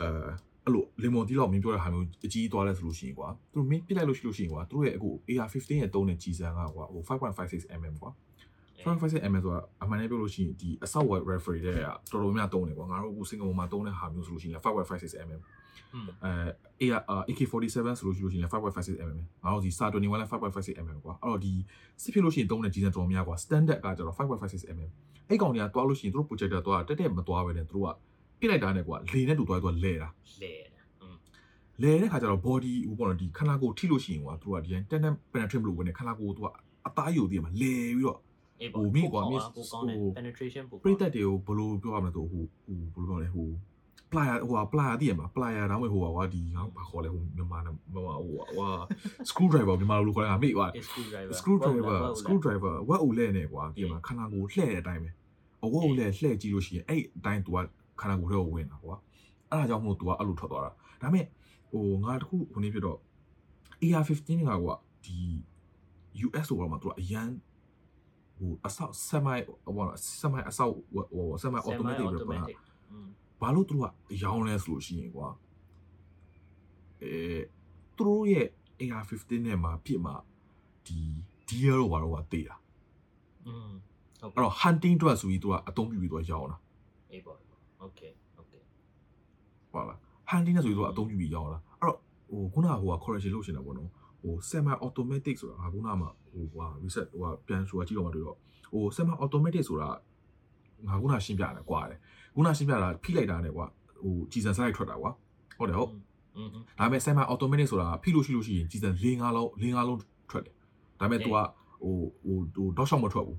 အဲအဲ့လိုလေမွန်တီလောက်မင်းပြောတဲ့ဟာမျိုးအကြီးသွားလဲဆိုလို့ရှိရင်ကွာသူတို့မင်းပြစ်လိုက်လို့ရှိလို့ရှိရင်ကွာသူတို့ရဲ့အခု AR15 ရဲ့တုံးတဲ့ခြေစံကကွာဟို 5.56mm ကွာ 5.56 mm ဆိုတာအမှန်တည်းပြောလို့ရှိရင်ဒီအဆောက် web referee တဲ့ကတော်တော်များတုံးတယ်ကွာငါတို့အခုစင်ကာပူမှာတုံးတဲ့ဟာမျိုးဆိုလို့ရှိရင်5.56 mm အဲ AR AK47 ဆိုလို့ရှိလို့ရှိရင်5.56 mm ငါတို့ဒီ SAR 21လည်း5.56 mm ကွာအဲ့တော့ဒီစစ်ဖြစ်လို့ရှိရင်တုံးတဲ့ကြီးစံတော်များကွာ standard ကကျတော့5.56 mm အဲ့ကောင်တွေကတွားလို့ရှိရင်သူတို့ projector တွားတက်တက်မတွားပဲနဲ့သူတို့ကပြစ်လိုက်တာနဲ့ကွာလေနဲ့တူတွားတွားလဲတာလဲอืมလဲတဲ့ခါကျတော့ body ဟိုပေါ့နော်ဒီခန္ဓာကိုယ်ထိလို့ရှိရင်ကွာသူကဒီတန်တန် penetrate မလုပ်ဘဲနဲ့ခန္ဓာကိုယ်သူကအသားယိုတည်မှာလဲပြီးတော့ အေး ဟိုမိကွာမိ ပိုကောင်းတယ် ဟို penetration ပို ပရိသတ်တွေကိုဘယ်လိုပြောရမလဲဆိုဟိုဟိုဘယ်လိုပြောလဲဟို plier ဟိုဟာ plier တည်ရမှာ plier တောင်းမဲ့ဟိုဟာကွာဒီငါဘာခေါ်လဲဟိုမြန်မာမြန်မာဟိုဟာ screw driver မြန်မာလိုခေါ်တာငါမေ့သွား screw driver screw driver screw driver ဝက်အိုလဲနေကွာဒီမှာခန္ဓာကိုယ်လှဲ့တဲ့အတိုင်းပဲအဝက်အိုလဲလှဲ့ကြည့်လို့ရှိရင်အဲ့အတိုင်း तू ကခန္ဓာကိုယ်ထဲကိုဝင်တာကွာအဲ့ဒါကြောင့်မို့ तू ကအဲ့လိုထွက်သွားတာဒါပေမဲ့ဟိုငါတခုခုနေဖြစ်တော့ AR15 ကကွာဒီ US ဆိုတော့မှ तू ကအရန် ဟိုအဆောက် semi ဟို semi အဆောက်ဟို semi automatic ပဲပါဘာလို့သူတို့ကရောင်းလဲဆိုလို့ရှိရင်ကွာအဲသူတို့ရဲ့ AR15 နဲ့မှာပြစ်မှာဒီ deer တော့ဘာတော့ကတေးတာอืมဟုတ်အဲ့တော့ hunting drug ဆိုပြီးသူကအသုံးပြုပြီးသူကရောင်းတာအေးပေါ့ okay okay ဟုတ်လား hunting နဲ့ဆိုပြီးသူကအသုံးပြုပြီးရောင်းတာအဲ့တော့ဟိုခုနကဟိုက correction လုပ်ရှင်တာပေါ့နော် ဟို semi automatic ဆိုတာဟာခုနမှဟိုဟာ reset ဟိုဟာပြန်ဆိုတာကြည့်တော့မှတွေ့တော့ဟို semi automatic ဆိုတာငါခုနရှင်းပြတာကွာတယ်ခုနရှင်းပြတာဖိလိုက်တာနဲ့ကွာဟိုကြည်စံစားလိုက်ထွက်တာကွာဟုတ်တယ်ဟုတ်ဒါပေမဲ့ semi automatic ဆိုတာဖိလို့ရှိလို့ရှိရင်ကြည်စံ၄၅လုံး၄၅လုံးထွက်တယ်ဒါပေမဲ့ तू ကဟိုဟိုဟိုတော့ရှောက်မထွက်ဘူး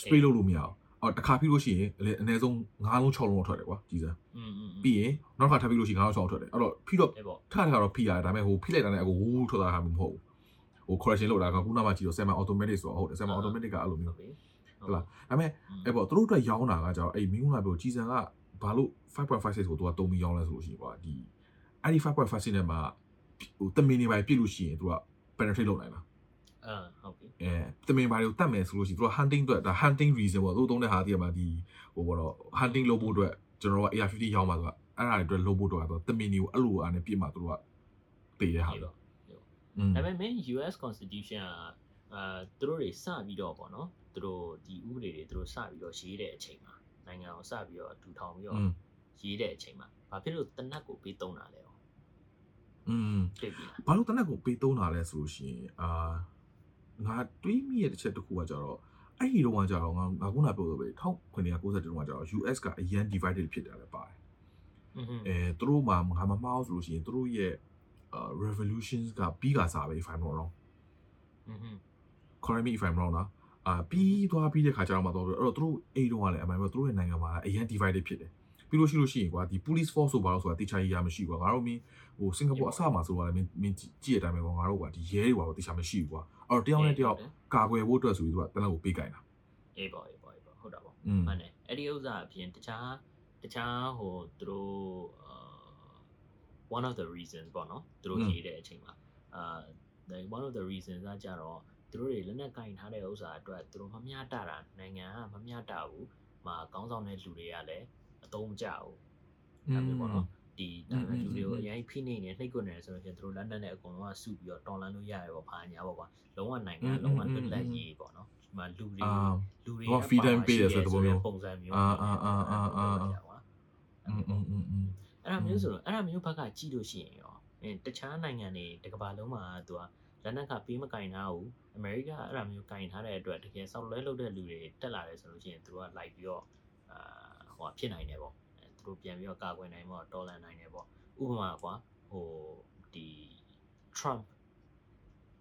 spray လုပ်လို့မရအောင်အော်တစ်ခါဖိလို့ရှိရင်အနည်းဆုံး၅လုံး၆လုံးထွက်တယ်ကွာကြည်စံပြီးရင်နောက်တစ်ခါထပ်ဖိလို့ရှိရင်၅လုံး၆လုံးထွက်တယ်အဲ့တော့ဖိတော့ထထကတော့ဖိရတယ်ဒါပေမဲ့ဟိုဖိလိုက်တာနဲ့အကိုဝူးထွက်တာဟာမဟုတ်ဘူး ဟို correction လုပ်တာကခုနမှကြည့်တော့ semi automatic ဆိုတော့ဟုတ်တယ် semi automatic ကအဲ့လိုမျိုးပြီဟုတ်လားဒါပေမဲ့အဲ့ပေါ့သူတို့အတွက်ရောင်းတာကကြတော့အဲ့မင်းကပြောကြည်စံကဘာလို့5.56ကိုသူကတုံးပြီးရောင်းလဲဆိုလို့ရှိရင်ကွာဒီအဲ့ဒီ5.56နဲ့မှာဟိုတမင်နေပါပြစ်လို့ရှိရင်သူက penetrate လုပ်နိုင်တာအာဟုတ်ပြီအဲတမင်ပါတွေကိုတတ်မယ်ဆိုလို့ရှိရင်သူက hunting အတွက်ဒါ hunting reason ပေါ့သူတို့သုံးတဲ့ဟာတည်းကမှဒီဟိုပေါ့တော့ hunting လုပ်ဖို့အတွက်ကျွန်တော်တို့က AR50 ရောင်းပါဆိုတာအဲ့ဒါတွေအတွက်လုပ်ဖို့အတွက်ကတော့တမင်တွေကိုအဲ့လိုအားနဲ့ပြစ်မှသူတို့ကပေးတဲ့ဟာအေးပေါ့ပေါ့อืม ဒါပေမဲ့ main US constitution ကအာသူတို့တွေစပြီးတော့ပေါ့နော်သူတို့ဒီဥပဒေတွေသူတို့စပြီးတော့ရေးတဲ့အချိန်မှာနိုင်ငံကိုစပြီးတော့ထူထောင်ပြီးတော့ရေးတဲ့အချိန်မှာဘာဖြစ်လို့တနက်ကိုပေးသုံးတာလဲ။อืมတိတ်ပြီ။ဘာလို့တနက်ကိုပေးသုံးတာလဲဆိုလို့ရှိရင်အာငါတွေးမိရတဲ့ချက်တစ်ခုကကြတော့အဲ့ဒီတော့ကကြတော့ငါငါခုနပြောဆိုပဲ1991တုန်းကကြတော့ US ကအရန် divided ဖြစ်တာလည်းပါတယ်။အဲသူတို့မှာငါမမှားအောင်ဆိုလို့ရှိရင်သူတို့ရဲ့ revolutions ကပြီးကစားပဲ if i'm not wrong อืม correct me if i'm wrong လားအာပြီးသွားပြီးတဲ့ခါကျတော့မှတော့အဲ့တော့သူတို့အိမ်တော့ကလည်းအမှန်ပဲသူတို့ရဲ့နိုင်ငံမှာအရင် divided ဖြစ်တယ်ပြီးလို့ရှိလို့ရှိရင်ကွာဒီ police force ဆိုပါတော့ဆိုတာတိချာကြီးရမရှိကွာငါတို့မင်းဟိုစင်ကာပူအစမှာဆိုတာလည်းမင်းမင်းကြည့်ရတဲ့အတိုင်းပဲကွာငါတို့ကွာဒီရဲတွေကွာတိချာမရှိဘူးကွာအဲ့တော့တယောက်နဲ့တယောက်ကာကွယ်ဖို့အတွက်ဆိုပြီးသူကတနက်ကိုပေးကြိုင်တာအေးပါအေးပါအေးပါဟုတ်တာပေါ့မှန်တယ်အဲ့ဒီဥစ္စာအပြင်တခြားတခြားဟိုသူတို့ one of the reasons ပေါ့နော်သူတို့ရေးတဲ့အချိန်မှာအာ one of the reasons ကကြတော့သူတို့တွေလက်နက်ကင်ထားတဲ့ဥစ္စာအတွက်သူတို့မမျှတတာနိုင်ငံကမမျှတဘူးမကောင်းဆောင်တဲ့လူတွေကလည်းအသုံးကျဘူးအဲ့လိုပေါ့နော်ဒီဒါပေမဲ့လူတွေကိုအရင်ဖိနေနေနှိပ်ကွနေတယ်ဆိုတော့ကျသူတို့လက်နက်နဲ့အကုန်လုံးကစုပြီးတော့တော်လန်လို့ရတယ်ပေါ့ဘာညာပေါ့ကွာလုံးဝနိုင်ငံလုံးဝလွတ်လပ်ရေးပေါ့နော်ဒီမှာလူတွေလူတွေက freedom ပေးတယ်ဆိုတဲ့ပုံစံမျိုးအာအာအာအာအာအင်းအင်းအင်း အဲ့ဒါမျိုးဆိုတော့အဲ့ဒါမျိုးဘက်ကကြည့်လို့ရှိရင်ရောအဲတခြားနိုင်ငံတွေတကဘာလုံးမှာသူကလက်နက်ကပေးမကင်ထားဘူးအမေရိကအဲ့ဒါမျိုးကင်ထားတဲ့အတွက်တကယ်ဆောက်လဲလုပ်တဲ့လူတွေတက်လာတယ်ဆိုလို့ရှိရင်သူတို့ကလိုက်ပြီးတော့အာဟိုဖြစ်နိုင်တယ်ပေါ့အဲသူတို့ပြန်ပြီးတော့ကာကွယ်နိုင်ပေါ့တော်လန်နိုင်တယ်ပေါ့ဥပမာကွာဟိုဒီ Trump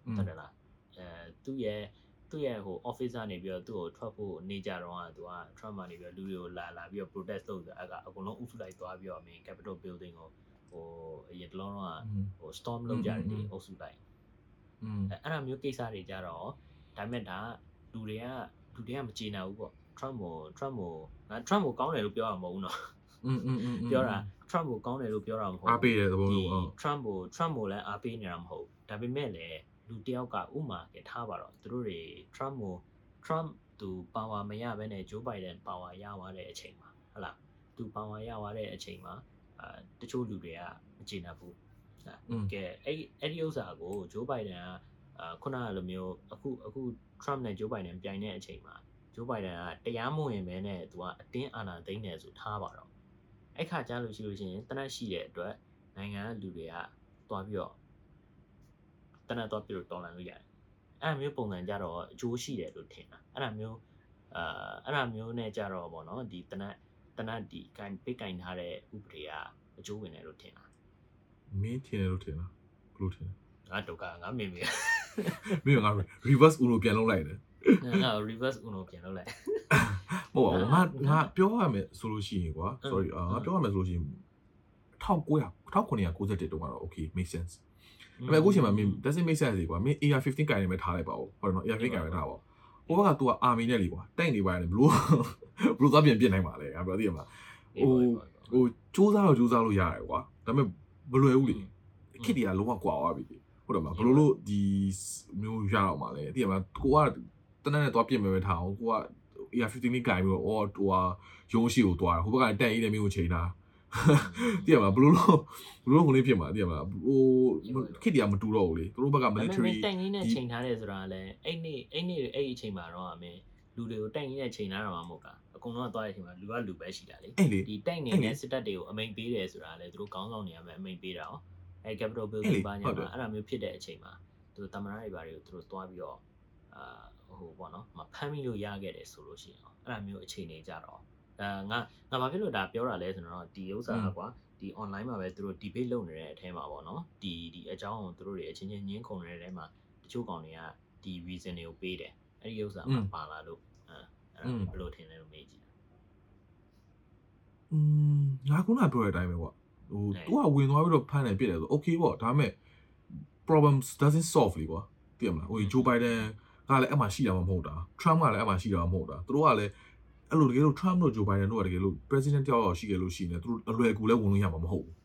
อืมတတယ်လားအဲသူ့ရဲ့ သူ့ရဲ့ဟို office ကနေပြီးတော့သူ့ကိုထွက်ဖို့နေကြတော့ကသူက Trump ကနေပြီးတော့လူတွေကိုလာလာပြီးတော့ protest လုပ်ဆိုအဲ့ကအကုန်လုံးဥစုလိုက်သွားပြီးတော့အမင်း Capitol building ကိုဟိုအရင်တလုံးတော့ဟို storm လုပ်ကြတယ်ဒီအုပ်စုလိုက် อืม အဲ့အဲ့ဒါမျိုးကိစ္စတွေကြတော့ဒါပေမဲ့ဒါလူတွေကလူတွေကမကျေနပ်ဘူးပေါ့ Trump ကို Trump ကိုငါ Trump ကိုကောင်းတယ်လို့ပြောတာမဟုတ်ဘူးเนาะ อืมอืมอืม ပြောတာ Trump ကိုကောင်းတယ်လို့ပြောတာမဟုတ်ဘူး အားပေးတဲ့သဘော ဒီ မျိုးဟုတ် Trump ကို Trump ကိုလည်းအားပေးနေတာမဟုတ်ဘူးဒါပေမဲ့လည်း လူတစ်ယောက်ကဥမာကထားပါတော့သူတို့တွေ Trump ကို Trump သူပါဝါမရဘဲနဲ့ Joe Biden ပါဝါရသွားတဲ့အချိန်မှာဟုတ်လားသူပါဝါရသွားတဲ့အချိန်မှာအာတချို့လူတွေကမကျေနပ်ဘူးอืมကဲအဲ့အဲ့ဒီဥစ္စာကို Joe Biden ကအာခုနကလိုမျိုးအခုအခု Trump နဲ့ Joe Biden ပြိုင်တဲ့အချိန်မှာ Joe Biden ကတရားမဝင်ပဲနဲ့သူကအတင်းအာဏာသိမ်းတယ်ဆိုထားပါတော့အဲ့ခါကြားလို့ရှိလို့ရှိရင်တနက်ရှိတဲ့အတွက်နိုင်ငံကလူတွေကတွားပြီးတော့ တနက်တွားပြီးတော့တော်လန်လို့ရတယ်အဲ့ဒါမျိုးပုံစံကြတော့အကျိုးရှိတယ်လို့ထင်တာအဲ့ဒါမျိုးအာအဲ့ဒါမျိုးနဲ့ကြတော့ဗောနော်ဒီတနက်တနက်ဒီကန်ပိတ်ကင်ထားတဲ့ဥပဒေကအကျိုးဝင်တယ်လို့ထင်တာอืမင်းထင်တယ်လို့ထင်လားဘယ်လိုထင်လဲငါဒုက္ခငါမေမေမင်းကငါ reverse uno ပြန်လုပ်လိုက်တယ်ငါ reverse uno ပြန်လုပ်လိုက်မဟုတ်ပါဘူးငါငါပြောရမယ်ဆိုလို့ရှိရင်ကွာ sorry အာငါပြောရမယ်ဆိုလို့ရှိရင်1900 1991တုန်းကတော့ okay make sense ဒါပေမဲ့အခုချိန်မှာမင်း doesn't make sense လေကွာမင်း AR15 ကင်နေမဲ့ထားလိုက်ပါဦးဟုတ်တယ်နော် AR15 ကင်နေထားပါဦးဟိုဘက်က तू က army နဲ့လေကွာတိုက်နေပါရတယ်ဘလို့ဘလို့သွားပြင်ပြင်နိုင်ပါလေငါပြောသိရမလားဟိုဟိုစူးစမ်းတော့စူးစမ်းလို့ရတယ်ကွာဒါပေမဲ့မလွယ်ဘူးလေခစ်တီကလုံးဝကွာသွားပြီလေဟုတ်တယ်မလားဘလို့လို့ဒီမျိုးရအောင်ပါလေသိရမလားကိုကတနက်နဲ့သွားပြင်မယ်ပဲထားအောင်ကိုက AR15 လေးကင်ပြီးတော့အော်ဟိုဟာရုံးရှိကိုသွားတာဟိုဘက်ကတက်အေးတဲ့မျိုးကိုချိန်တာ သိရမလားဘလို့လို့ဘလို့လို့ကိုလေးဖြစ်မှာသိရမလားဟိုခစ်တီကမတူတော့ဘူးလေသူတို့ဘက်ကဒါပေမဲ့ military တိုင်ကြီးနဲ့ချိန်ထားတယ်ဆိုတာလည်းအဲ့နေ့အဲ့နေ့အဲ့ဒီအချိန်မှာတော့အမင်းလူတွေကိုတိုင်ကြီးနဲ့ချိန်ထားတာမှမဟုတ်တာအကုန်လုံးကသွားတဲ့အချိန်မှာလူကလူပဲရှိတာလေအဲ့လေဒီတိုင်နေအဲ့လေနဲ့စစ်တပ်တွေကိုအမိန်ပေးတယ်ဆိုတာလည်းသူတို့ကောင်းဆောင်နေရမယ်အမိန်ပေးတာရောအဲ capital အဲ့လေ building ဘာညာဟုတ်တယ်မှာအဲ့ဒါမျိုးဖြစ်တဲ့အချိန်မှာသူတို့တမန်တွေဘာတွေကိုသူတို့သွားပြီးတော့အာဟိုပေါ့နော်မဖမ်းမိလို့ရခဲ့တယ်ဆိုလို့ရှိရင်ရောအဲ့ဒါမျိုးအချိန်နေကြတော့ အဲငါငါဘာဖြစ်လို့ဒါပြောတာလဲဆိုတော့ဒီဥစ္စာကကွာဒီ online မှာပဲသူတို့ debate လုပ်နေတဲ့အထဲမှာပေါ့နော်ဒီဒီအကြောင်းကိုသူတို့တွေအချင်းချင်းညှင်းခုန်နေတဲ့အထဲမှာတချို့ကောင်တွေကဒီ reason တွေကိုပေးတယ်အဲ့ဒီဥစ္စာမှာပါလာလို့အဲအဲ့ဒါဘယ်လိုထင်လဲလို့မေးကြည့် อืมငါခုနပြောတဲ့အတိုင်းပဲကွာဟို ဟဲ့ तू ကဝင်သွားပြီးတော့ဖမ်းတယ်ပြစ်တယ်ဆို okay ပေါ့ဒါပေမဲ့ problems doesn't solve လေကွာသိရမလားဟို Joe Biden ကလည်းအဲ့မှာရှိတာမှမဟုတ်တာ Trump ကလည်းအဲ့မှာရှိတာမှမဟုတ်တာသူတို့ကလည်း အဲ့လိုတကယ်လို့ Trump တို့ Joe Biden တို့ကတကယ်လို့ president တယောက်ယောက်ရှိခဲ့လို့ရှိနေသူတို့အလွယ်ကူလည်းဝင်လို့ရမှာမဟုတ်ဘူး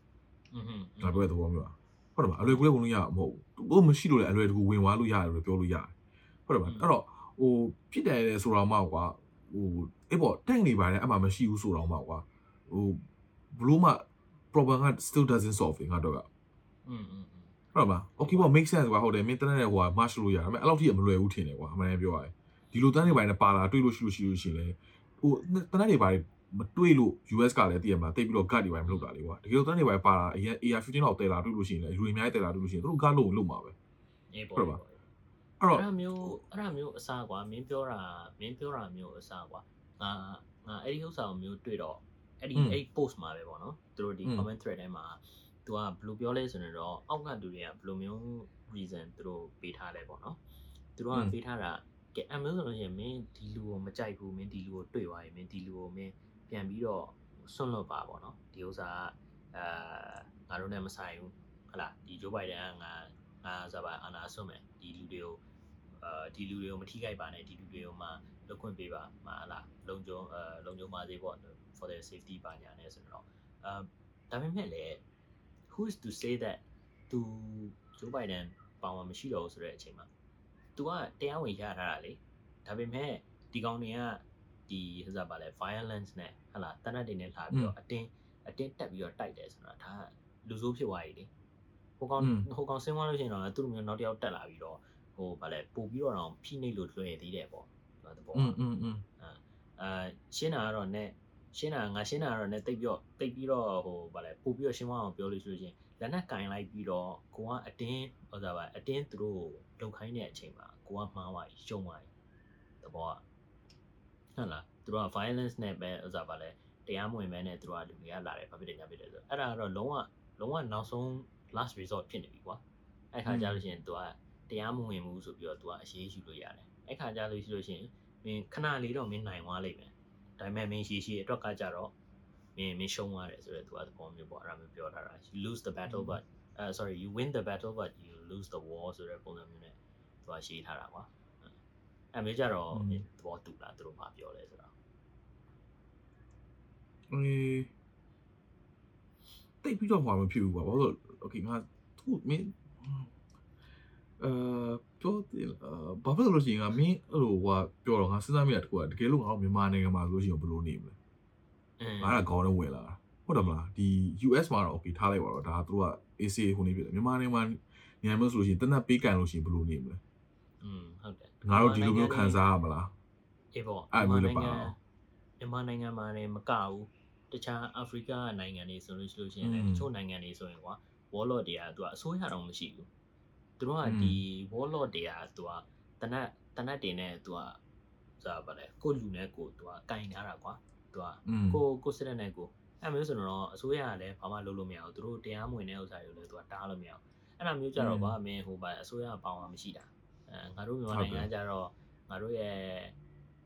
อืม ဒါပြောတဲ့သဘောမျိုးอ่ะဟုတ်တယ်မလားအလွယ်ကူလည်းဝင်လို့ရမှာမဟုတ်ဘူးသူတို့မရှိလို့လည်းအလွယ်တကူဝင်သွားလို့ရတယ်လို့ပြောလို့ရတယ်ဟုတ်တယ်မလားအဲ့တော့ဟိုဖြစ်တယ်လေဆိုတော့မှကွာဟိုအေးပေါ့တက်နေပါတယ်အဲ့မှာမရှိဘူးဆိုတော့မှကွာဟိုဘလို့မှ problem က still doesn't solve လေငါတော့က อืมอืม ဟုတ်လား okay ပေါ့ make sense ကွာဟုတ်တယ်မင်းတန်းတဲ့ဟိုက match လို့ရတယ်ဒါပေမဲ့အဲ့လောက်ထိမလွယ်ဘူးထင်တယ်ကွာအမှန်တမ်းပြောရရင်ဒီလိုတန်းနေပိုင်းနဲ့ပါလာတွေ့လို့ရှိလို့ရှိလို့ရှိရင်လေ ဟိုတနက်တွေပါမတွေ့လို့ US ကလည်းတည်ရမှာတိတ်ပြီးတော့ guard တွေပါမလုပ်တာလေကွာတကယ်တော့တနက်တွေပါပါတာအရင် AR15 လောက်တဲလာတွေ့လို့ရှိရင်လည်းလူတွေအများကြီးတဲလာတွေ့လို့ရှိရင်သူတို့ guard လို့လုပ်မှာပဲအေးပေါ့ဟုတ်ပါအဲ့တော့အဲ့ဒါမျိုးအဲ့ဒါမျိုးအစားကွာမင်းပြောတာမင်းပြောတာမျိုးအစားကွာငါငါအဲ့ဒီဥစ္စာမျိုးတွေ့တော့အဲ့ဒီအဲ့ post မှာပဲပေါ့နော်သူတို့ဒီ comment thread ထဲမှာသူကဘယ်လိုပြောလဲဆိုရင်တော့အောက်ကလူတွေကဘယ်လိုမျိုး reason သူတို့ပေးထားလဲပေါ့နော်သူတို့ကပေးထားတာ ကဲအမျိုးဆိုလို့ရှိရင်မင်းဒီလူကိုမကြိုက်ဘူးမင်းဒီလူကိုတွေ့သွားရင်မင်းဒီလူကိုမင်းပြန်ပြီးတော့ဆွန့်လွတ်ပါပေါ့နော်ဒီဥစ္စာကအာငါတို့နဲ့မဆိုင်ဘူးဟတ်လာဒီ Joe Biden ကငါငါစပါအာနာဆွတ်မယ်ဒီလူတွေကိုအာဒီလူတွေကိုမထိခိုက်ပါနဲ့ဒီလူတွေကိုမှလွတ်ခွင့်ပေးပါမဟာလားလုံခြုံအဲလုံခြုံပါစေပေါ့ for their safety ပါညာနဲ့ဆိုတော့အာဒါပေမဲ့လည်း who is to say that to Joe Biden ပါဝင်မရှိတော့ဘူးဆိုတဲ့အချိန်မှာ तू ကတရားဝင်ရထားတာလေဒါပေမဲ့ဒီကောင်တွေကဒီဟိုစားပါလဲ violence နဲ့ဟလာတနတ်တွေနဲ့လာပြီးတော့အတင်းအတင်းတက်ပြီးတော့တိုက်တယ်ဆိုတာဒါလူဆိုးဖြစ်သွားပြီလေဟိုကောင်ဟိုကောင်ဆင်းသွားလို့ရှိရင်တော့သူ့လိုမျိုးနောက်တစ်ယောက်တက်လာပြီးတော့ ဟိုဗာလဲပို့ပြီးတော့တော့ဖိနှိပ်လို့လွှဲသေးတယ်ပေါ့ဒါတဘော อืมอืมอืม အာရှင်းတာကတော့ ਨੇ ရှင်းတာငါရှင်းတာကတော့ ਨੇ တိတ်ပြီးတော့တိတ်ပြီးတော့ဟိုဗာလဲပို့ပြီးတော့ရှင်းမအောင်ပြောလို့ဆိုလို့ချင်း လက်နဲ့ကင်လိုက်ပြီးတော့ကိုကအတင်းဟိုစားပါအတင်းသူတို့လုံခိုင်းတဲ့အချိန်မှာကိုကမှားသွားပြီရှုံးသွားပြီတဘောကဟုတ်လားသူတို့က violence နဲ့ပဲဟိုစားပါလဲတရားမဝင်မဲနဲ့သူတို့ကလူတွေကလာတယ်ဘာဖြစ်တယ်ညာဖြစ်တယ်ဆိုအဲ့ဒါကတော့လုံးဝလုံးဝနောက်ဆုံး last resort ဖြစ်နေပြီကွာအဲ့ခါကျလို့ရှိရင်သူကတရားမဝင်ဘူးဆိုပြီးတော့ तू ကအရေးယူလို့ရတယ်အဲ့ခါကျလို့ရှိလို့ရှိရင်မင်းခဏလေးတော့မင်းနိုင်သွားလိမ့်မယ်ဒါပေမဲ့မင်းရှည်ရှည်အတွက်ကကြတော့ မင်းမင်းရှုံးသွားတယ်ဆိုတော့ तू ကသဘောမျိုးပေါ့အဲ့ဒါမျိုးပြောထားတာ you lose the battle but uh sorry you win the battle but you lose the war ဆိုတဲ့ပုံစံမျိုးနဲ့ तू ကရှင်းထားတာကွာအဲ့မျိုးကြတော့မင်းသဘောတူလားသူတို့ဘာပြောလဲဆိုတော့အေးတိတ်ပြီးတော့ဟွာမဖြစ်ဘူးကွာဘာလို့လဲ okay ငါသူမင်းအဲပြောတယ်အာဘာဖြစ်လို့ရှိရင်ငါမင်းအဲ့လိုဟွာပြောတော့ငါစဉ်းစားမိတာတကူကတကယ်လို့ငါတို့မြန်မာနိုင်ငံမှာဆိုလို့ရှိရင်ဘယ်လိုနေမလဲအ ငါကခေါင်းနဲ့ဝယ်လာတာဟုတ်တယ်မလားဒီ US မှာတော့ okay ထားလိုက်ပါတော့ဒါကသူက ACA ဟိုနေပြတယ်မြန်မာနိုင်ငံမှာနေရာမျိုးဆိုလို့ရှိရင်တနက်ပေးကန်လို့ရှိရင်ဘယ်လိုနေမလဲอืมဟုတ်တယ်ငါတို့ဒီလိုမျိုးခံစားရမလားအေးပေါ့အဲ့မျိုးလည်းပါမြန်မာနိုင်ငံမှာလည်းမကဘူးတခြားအာဖရိကနိုင်ငံတွေဆိုလို့ရှိလို့ရှိရင်လည်းတချို့နိုင်ငံတွေဆိုရင်ကွာ wallet တွေကသူကအစိုးရတော့မရှိဘူးသူတို့ကဒီ wallet တွေကသူကတနက်တနက်တင်နဲ့သူကဆိုတာဗါလဲကိုလူနဲ့ကိုသူကကင်ထားတာကွာ သူကอืมကိုကိုစစ်တဲ့နဲ့ကိုအဲ့မျိုးဆိုတော့အစိုးရကလည်းဘာမှလုပ်လို့မရဘူးသူတို့တရားမဝင်တဲ့ဥစ္စာတွေကိုလည်းသူကတားလို့မရဘူးအဲ့ဒါမျိုးကြတော့ဗာမင်းဟိုပါအစိုးရပေါင်းမှာမရှိတာအဲငါတို့မြန်မာနိုင်ငံကြတော့ငါတို့ရဲ့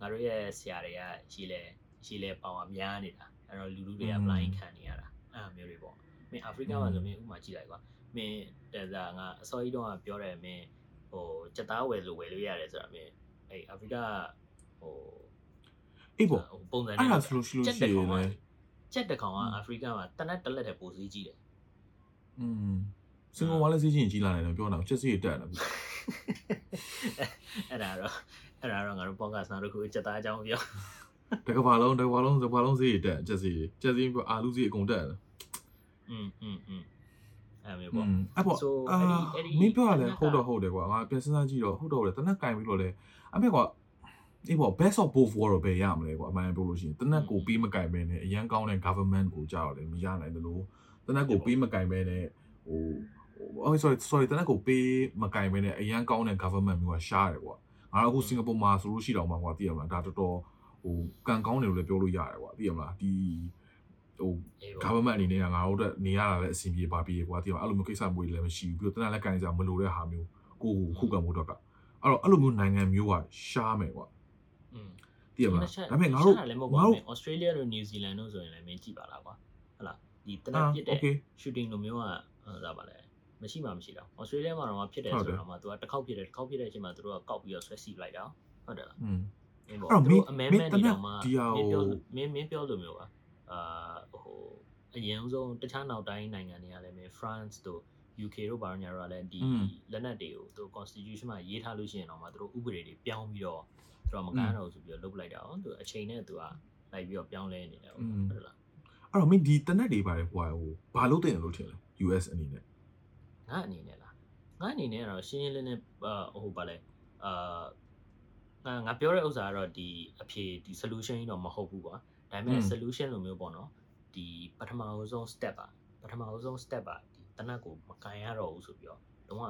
ငါတို့ရဲ့ဆရာတွေကရှိလဲရှိလဲပေါင်းမှာများနေတာအဲ့တော့လူလူတွေက blind ခံနေရတာအဲ့မျိုးတွေပေါ့မင်းအာဖရိကမှာဆိုမင်းဥမာကြည့်လိုက်ကွာမင်းတဲ့စားငါအစောကြီးတော့ပြောတယ်မင်းဟိုစက်သားဝယ်လို့ဝယ်လို့ရတယ်ဆိုတာမင်းအဲ့အာဖရိကဟို အေးပေါ့ ဟိုပုံစံ အဲ့ဒါဆိုလို့ရှိလို့ရှိရင်လည်း ချက်တကောင်ကအာဖရိကမှာတနက်တလက်တဲ့ပိုစည်းကြီးတယ် อืมစင်ကာပူလည်းစီးချင်းကြီးလာတယ်ပြောတာချက်စီတက်တယ် အဲ့ဒါတော့အဲ့ဒါတော့ငါတို့ podcast နောက်တစ်ခုချက်သားအကြောင်းပြော တကဘာလုံးတကဘာလုံးတကဘာလုံးစီးတက်ချက်စီချက်စီအာလူစီအကုန်တက်တယ် อืมอืมอืมအဲ့ อื မျိုးပေါ့ มအဲ့ပေါ့ So အာ အဲ့ဒီအဲ့ဒီ မင်းပြောရလဲ တနက်က ဟုတ်တော့ဟုတ်တယ်ကွာငါပြန်စဉ်းစားကြည့်တော့ဟုတ်တော့လေတနက်ကင်ပြီးတော့လေအမေကွာ အေးပေါ့ best of both world ပဲရမလဲကွာအမှန်ပြောလို့ရှိရင်တနက်ကိုပြီးမကင်ပဲနဲ့အရန်ကောင်းတဲ့ government ကိုကြောက်တယ်မရနိုင်တယ်လို့တနက်ကိုပြီးမကင်ပဲနဲ့ဟိုဟို sorry sorry တနက်ကိုပေးမကင်ပဲနဲ့အရန်ကောင်းတဲ့ government မျိုးကရှားတယ်ကွာငါတို့အခုစင်ကာပူမှာဆိုလို့ရှိတော့မှာကွာသိရမလားဒါတော်တော်ဟိုကန်ကောင်းတယ်လို့လည်းပြောလို့ရတယ်ကွာသိရမလားဒီဟိုအေးပေါ့ government အနေနဲ့ကငါတို့အတွက်နေရတာလည်းအဆင်ပြေပါပြီကွာတိရအဲ့လိုမျိုးကိစ္စမျိုးတွေလည်းမရှိဘူးပြီးတော့တနက်လည်းကန်ကြမလို့တဲ့ဟာမျိုးကိုကိုခုခံဖို့တော့ကအဲ့တော့အဲ့လိုမျိုးနိုင်ငံမျိုးကရှားမယ်ကွာอื သိရပါလားဒါပေမဲ့ငါတို့လည်းမဟုတ်ပါဘူးဩစတြေးလျတို့နယူးဇီလန်တို့ဆိုရင်လည်းမင်းကြည့်ပါလားကွာဟုတ်လားဒီတနက်ဖြစ်တဲ့ shooting လိုမျိုးကဒါပါလဲမရှိမှမရှိတော့ဩစတြေးလျမှာတော့ဖြစ်တယ်ဆိုတော့မှသူကတစ်ခေါက်ဖြစ်တယ်တစ်ခေါက်ဖြစ်တဲ့အချိန်မှာသူတို့ကကောက်ပြီးတော့ဆွဲစီလိုက်တာဟုတ်တယ်လားอืมအဲ့တော့သူအမဲမဲနေတော့မှမင်းပြောမင်းမင်းပြောလိုမျိုးပါအာဟိုအရင်ဆုံးတခြားနောက်တိုင်းနိုင်ငံတွေကလည်းမင်း France တို့ UK တို့ဘာညာတို့ကလည်းဒီလက်နက်တွေကိုသူ constitution မှာရေးထားလို့ရှိရင်တော့မှသူတို့ဥပဒေတွေပြောင်းပြီးတော့ တော့မကန်းတော့ဆိုပြီးတော့လုတ်လိုက်တာအောင်သူအချိန်နဲ့သူကလိုက်ပြီးတော့ပြောင်းလဲနေတယ်ဟုတ်လားအဲ့တော့မင်းဒီတနက်တွေပါတယ်ဟိုဟိုဘာလို့တင်လို့ထင်လဲ US အနေနဲ့ငါအနေနဲ့လားငါအနေနဲ့ကတော့ရှင်းရှင်းလင်းလင်းဟိုပါလဲအာငါပြောတဲ့ဥစ္စာကတော့ဒီအဖြေဒီ solution ကြီးတော့မဟုတ်ဘူးကွာဒါပေမဲ့ solution လိုမျိုးပေါ့နော်ဒီပထမအဆုံး step ပါပထမအဆုံး step ပါဒီတနက်ကိုမကန်ရတော့ဘူးဆိုပြီးတော့လုံးဝ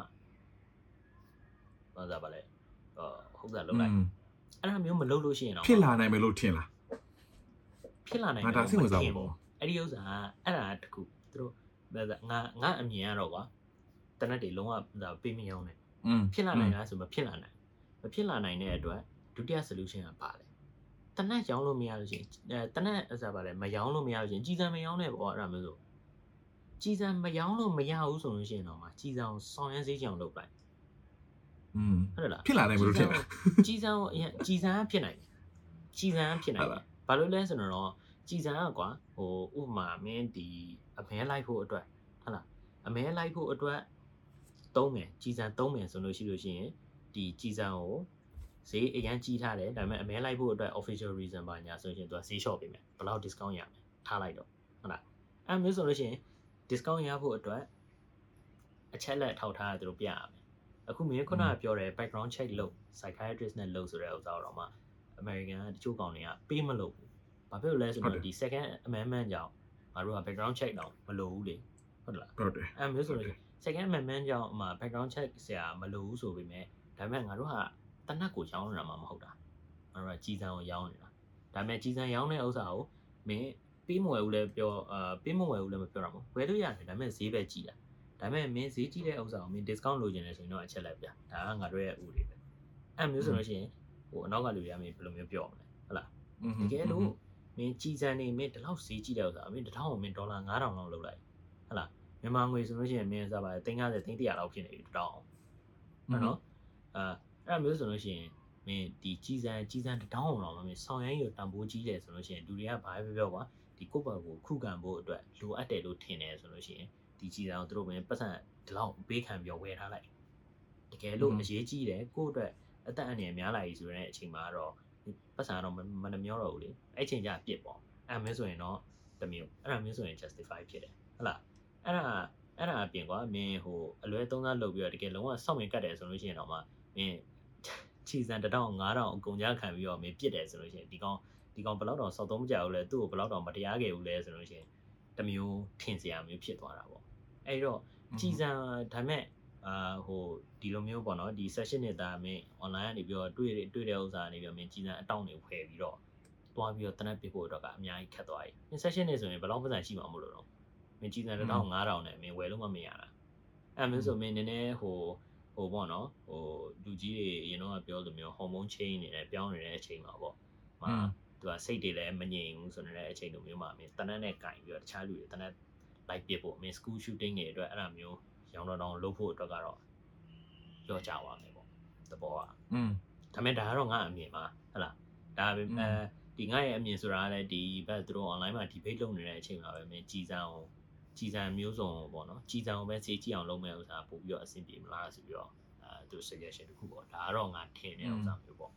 ဘာသာပါလဲဟိုဥစ္စာလုံးလိုက် အဲ့ဒါမျိုးမလုပ်လို့ရှိရင်တော့ဖြစ်လာနိုင်မယ်လို့ထင်လားဖြစ်လာနိုင်ငါဒါစိတ်ဝင်စားဖို့ပေါ့အဲ့ဒီဥစ္စာကအဲ့ဒါတခုသူတို့ဘာသာငါငါအမြင်ကတော့ကွာတနက်တွေလုံးဝဒါပေးမရောင်းနဲ့อืมဖြစ်လာနိုင်လားဆိုမဖြစ်လာနိုင်မဖြစ်လာနိုင်တဲ့အတွက်ဒုတိယ solution ကပါတယ်တနက်ရောင်းလို့မရလို့ရှိရင်အဲတနက်အစားပါလေမရောင်းလို့မရလို့ရှိရင်ကြီးစံမရောင်းနဲ့ပေါ့အဲ့ဒါမျိုးဆိုကြီးစံမရောင်းလို့မရဘူးဆိုလို့ရှိရင်တော့မှကြီးစံကိုဆောင်ရမ်းစေးချအောင်လုပ်လိုက် อืมဟုတ်တယ်လားဖြစ်လာနိုင်မယ်လို့ထင်လားကြီးစံကိုအရင်ကြီးစံကဖြစ်နိုင်တယ်ကြီးစံကဖြစ်နိုင်ဟုတ်တယ်လားဘာလို့လဲဆိုတော့ကြီးစံကကွာဟိုဥပမာမင်းဒီအမဲလိုက်ဖို့အတွက်ဟုတ်လားအမဲလိုက်ဖို့အတွက်သုံးမယ်ကြီးစံသုံးမယ်ဆိုလို့ရှိလို့ရှိရင်ဒီကြီးစံကိုဈေးအရင်ကြီးထားတယ်ဒါပေမဲ့အမဲလိုက်ဖို့အတွက် official reason ပါညာဆိုရင်သူကဈေးလျှော့ပေးမယ်ဘယ်လောက် discount ရမယ်ထားလိုက်တော့ဟုတ်လားအဲ့မျိုးဆိုလို့ရှိရင် discount ရဖို့အတွက်အချက်လက်ထောက်ထားရသူတို့ပြရမယ် အခုမင်းခုနကပြောတယ် background check လုပ် psychiatrist နဲ့လုပ်ဆိုတဲ့ဥစ္စာတော့မှ American ကတချို့ကောင်တွေကပေးမလို့ဘူးဘာဖြစ်လို့လဲဆိုဟုတ်တယ်တော့ဒီ second amendment ကြောင့်ငါတို့က background check တော့မလုပ်ဘူးလေဟုတ်လားဟုတ်တယ်အဲ့မျိုးဆိုလို့ရှိရင် second amendment ကြောင့်အမှ background check ဆရာမလုပ်ဘူးဆိုပေမဲ့ဒါပေမဲ့ငါတို့ကတနက်ကိုရောင်းနေတာမှမဟုတ်တာငါတို့ကကြီးစံကိုရောင်းနေတာဒါပေမဲ့ကြီးစံရောင်းတဲ့ဥစ္စာကိုမင်းပေးမဝယ်ဘူးလဲပြောအာပေးမဝယ်ဘူးလဲမပြောတာမဟုတ်ဝယ်လို့ရတယ်ဒါပေမဲ့ဈေးပဲကြီးတာ ဒါပေမဲ့မင်းဈေးကြီးတဲ့ဥစ္စာကိုမင်း discount လုပ်ချင်တယ်ဆိုရင်တော့အချက်လိုက်ပြဒါကငါတို့ရဲ့ဥပဒေပဲအဲ့မျိုးဆိုလို့ရှိရင်ဟိုအနောက်ကလူတွေကမင်းဘယ်လိုမျိုးပြောမလဲဟုတ်လားอืมတကယ်လို့မင်းကြီးစံနေမင်းဒီလောက်ဈေးကြီးတဲ့ဥစ္စာမင်းတစ်ထောင်ကိုမင်းဒေါ်လာ9000လောက်လုပ်လိုက်ဟုတ်လားမြန်မာငွေဆိုလို့ရှိရင်မင်းစားပါတယ်350 300လောက်ဖြစ်နေပြီတစ်ထောင်ဟုတ်နော်အာအဲ့လိုမျိုးဆိုလို့ရှိရင်မင်းဒီကြီးစံကြီးစံတစ်ထောင်လောက်မင်းဆောင်ရမ်းရတန်ဖိုးကြီးတယ်ဆိုလို့ရှိရင်လူတွေကဘာပဲပြောပြောကွာဒီကိုယ့်ဘာကိုခုခံဖို့အတွက်လိုအပ်တယ်လို့ထင်တယ်ဆိုလို့ရှိရင် ဒီကြီးစံကိုသူတို့မင်းပတ်စံဒီလောက်ပေးခံပြီးဝယ်ထားလိုက်တကယ်လို့အရေးကြီးတယ်ကိုယ့်အတွက်အသက်အန္တရာယ်များလာပြီဆိုတဲ့အချိန်မှာတော့ပတ်စံတော့မမနှမျောတော့ဘူးလေအဲ့ချိန်ကျပြစ်ပေါ့အဲ့မျိုးဆိုရင်တော့တစ်မျိုးအဲ့ဒါမျိုးဆိုရင် justify ဖြစ်တယ်ဟုတ်လားအဲ့ဒါအဲ့ဒါအပြင်ကွာမင်းဟိုအလွဲသုံးစားလုပ်ပြီးတော့တကယ်လုံးဝစောင့်မြင်ကတ်တယ်ဆိုလို့ရှိရင်တော့မှမင်းခြီစံတစ်ထောင်9000အကုန်ကြခံပြီးတော့မင်းပြစ်တယ်ဆိုလို့ရှိရင်ဒီကောင်ဒီကောင်ဘယ်လောက်တော့စောက်သုံးမကြဘူးလဲသူ့ကိုဘယ်လောက်တော့မတရားခဲ့ဘူးလဲဆိုလို့ရှိရင်တစ်မျိုးထင်စရာမျိုးဖြစ်သွားတာပေါ့ အဲ့တော့ကြည်စံဒါပေမဲ့အာဟိုဒီလိုမျိုးပေါ့နော်ဒီ session နဲ့ဒါမင်း online ကနေပြီးတော့တွေ့တွေ့တဲ့ဥစ္စာကနေပြီးတော့မင်းကြည်စံအတောင့်တွေဖွဲ့ပြီးတော့သွားပြီးတော့တနက်ပြဖို့တော့ကအများကြီးခက်သွားပြီ။ session နေဆိုရင်ဘယ်လောက်ပတ်စံရှိမှာမလို့တော့မင်းကြီးစံတစ်ထောင်9000နဲ့မင်းဝယ်လို့မမရတာ။အဲ့မျိုးဆိုမင်းနည်းနည်းဟိုဟိုပေါ့နော်ဟိုလူကြီးတွေအရင်တော့ပြောလိုမျိုးဟော်မုန်း change နေတယ်ပြောင်းနေတဲ့အချိန်မှာပေါ့။ဟာသူကစိတ်တွေလည်းမငြိမ်ဘူးဆိုနေတဲ့အချိန်လိုမျိုးမှာမင်းတနက်နဲ့ကင်ပြီးတော့တခြားလူတွေတနက် လိုက်ပြဖို့မင်း school shooting တွေအတွက်အဲ့ဒါမျိုးရောင်းတော့တောင်လုပ်ဖို့အတွက်ကတော့ကြောကြပါမယ်ပေါ့။သဘောကอืมဒါပေမဲ့ဒါကတော့ငါအမြင်ပါဟဟလားဒါပေမဲ့ဒီငါရဲ့အမြင်ဆိုတာကလည်းဒီဘက်သူတို့ online မှာ debate လုပ်နေတဲ့အချိန်မှာပဲမင်းကြီးစံအောင်ကြီးစံမျိုးစုံပေါ့နော်ကြီးစံအောင်ပဲစေးကြည့်အောင်လုပ်မယ်ဥစ္စာပို့ပြီးတော့အဆင်ပြေမလားဆိုပြီးတော့အဲသူ suggestion တစ်ခုပေါ့ဒါကတော့ငါထင်တဲ့ဥစ္စာမျိုးပေါ့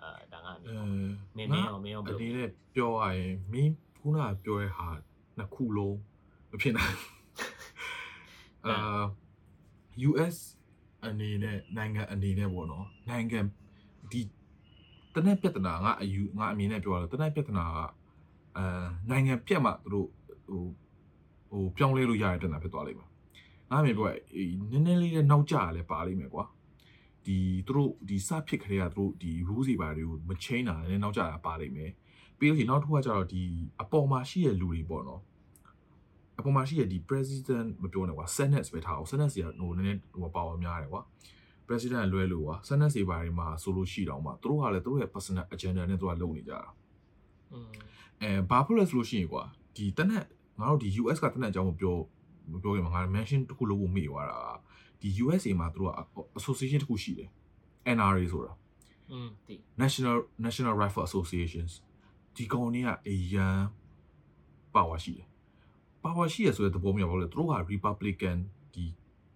အဲဒါငါအမြင်အဲပေါ့မင်းမင်းအောင်မင်းအောင်ဘယ်လိုအနေနဲ့ပြောရရင်မင်းခုနကပြောတဲ့ဟာနှစ်ခုလုံး မဖြစ်နိုင်ဘူးအာ US အနေနဲ့နိုင်ငံအနေနဲ့ပေါ့နော်နိုင်ငံဒီတနက်ပြဿနာငါအယူငါအမြင်နဲ့ပြောရတော့တနက်ပြဿနာကအာနိုင်ငံပြက်မှသူတို့ဟိုဟိုပြောင်းလဲလို့ရတဲ့ပြဿနာဖြစ်သွားလိမ့်မယ်ငါအမြင်ပြောရရင်နည်းနည်းလေးနဲ့နောက်ကျရလဲပါလိမ့်မယ်ကွာဒီသူတို့ဒီစဖြစ်ခရဲကသူတို့ဒီ rules တွေပါတွေကိုမ change တာလည်းနောက်ကျတာပါလိမ့်မယ်ပြီးလို့ရှိရင်နောက်တစ်ခုကကျတော့ဒီအပေါ်မှာရှိတဲ့လူတွေပေါ့နော် အပေါ်မှာရှိတဲ့ဒီ president မပြောနဲ့ကွာ senate ပဲထားအောင် senate စီကဟိုနည်းနည်းဟိုပါဝါများတယ်ကွာ president လွဲလို့ကွာ senate စီပါတွေမှာဆိုလို့ရှိတော့မှသူတို့ကလည်းသူတို့ရဲ့ personal agenda နဲ့သူကလုပ်နေကြတာ อืม အဲဘာဖြစ်လဲဆိုလို့ရှိရင်ကွာဒီတနက်ငါတို့ဒီ US ကတနက်အကြောင်းမပြောမပြောခင်မှာငါ mention တစ်ခုလုပ်ဖို့မေ့သွားတာကဒီ USA မှာသူတို့က association တစ်ခုရှိတယ် NRA ဆိုတာ อืมဒီ National National Rifle Associations ဒီကောင်တွေကအရန်ပါဝါရှိတယ် ပါဝါရှိရဆိုတဲ့သဘောမျိုးပါလို့သူတို့က Republican ဒီ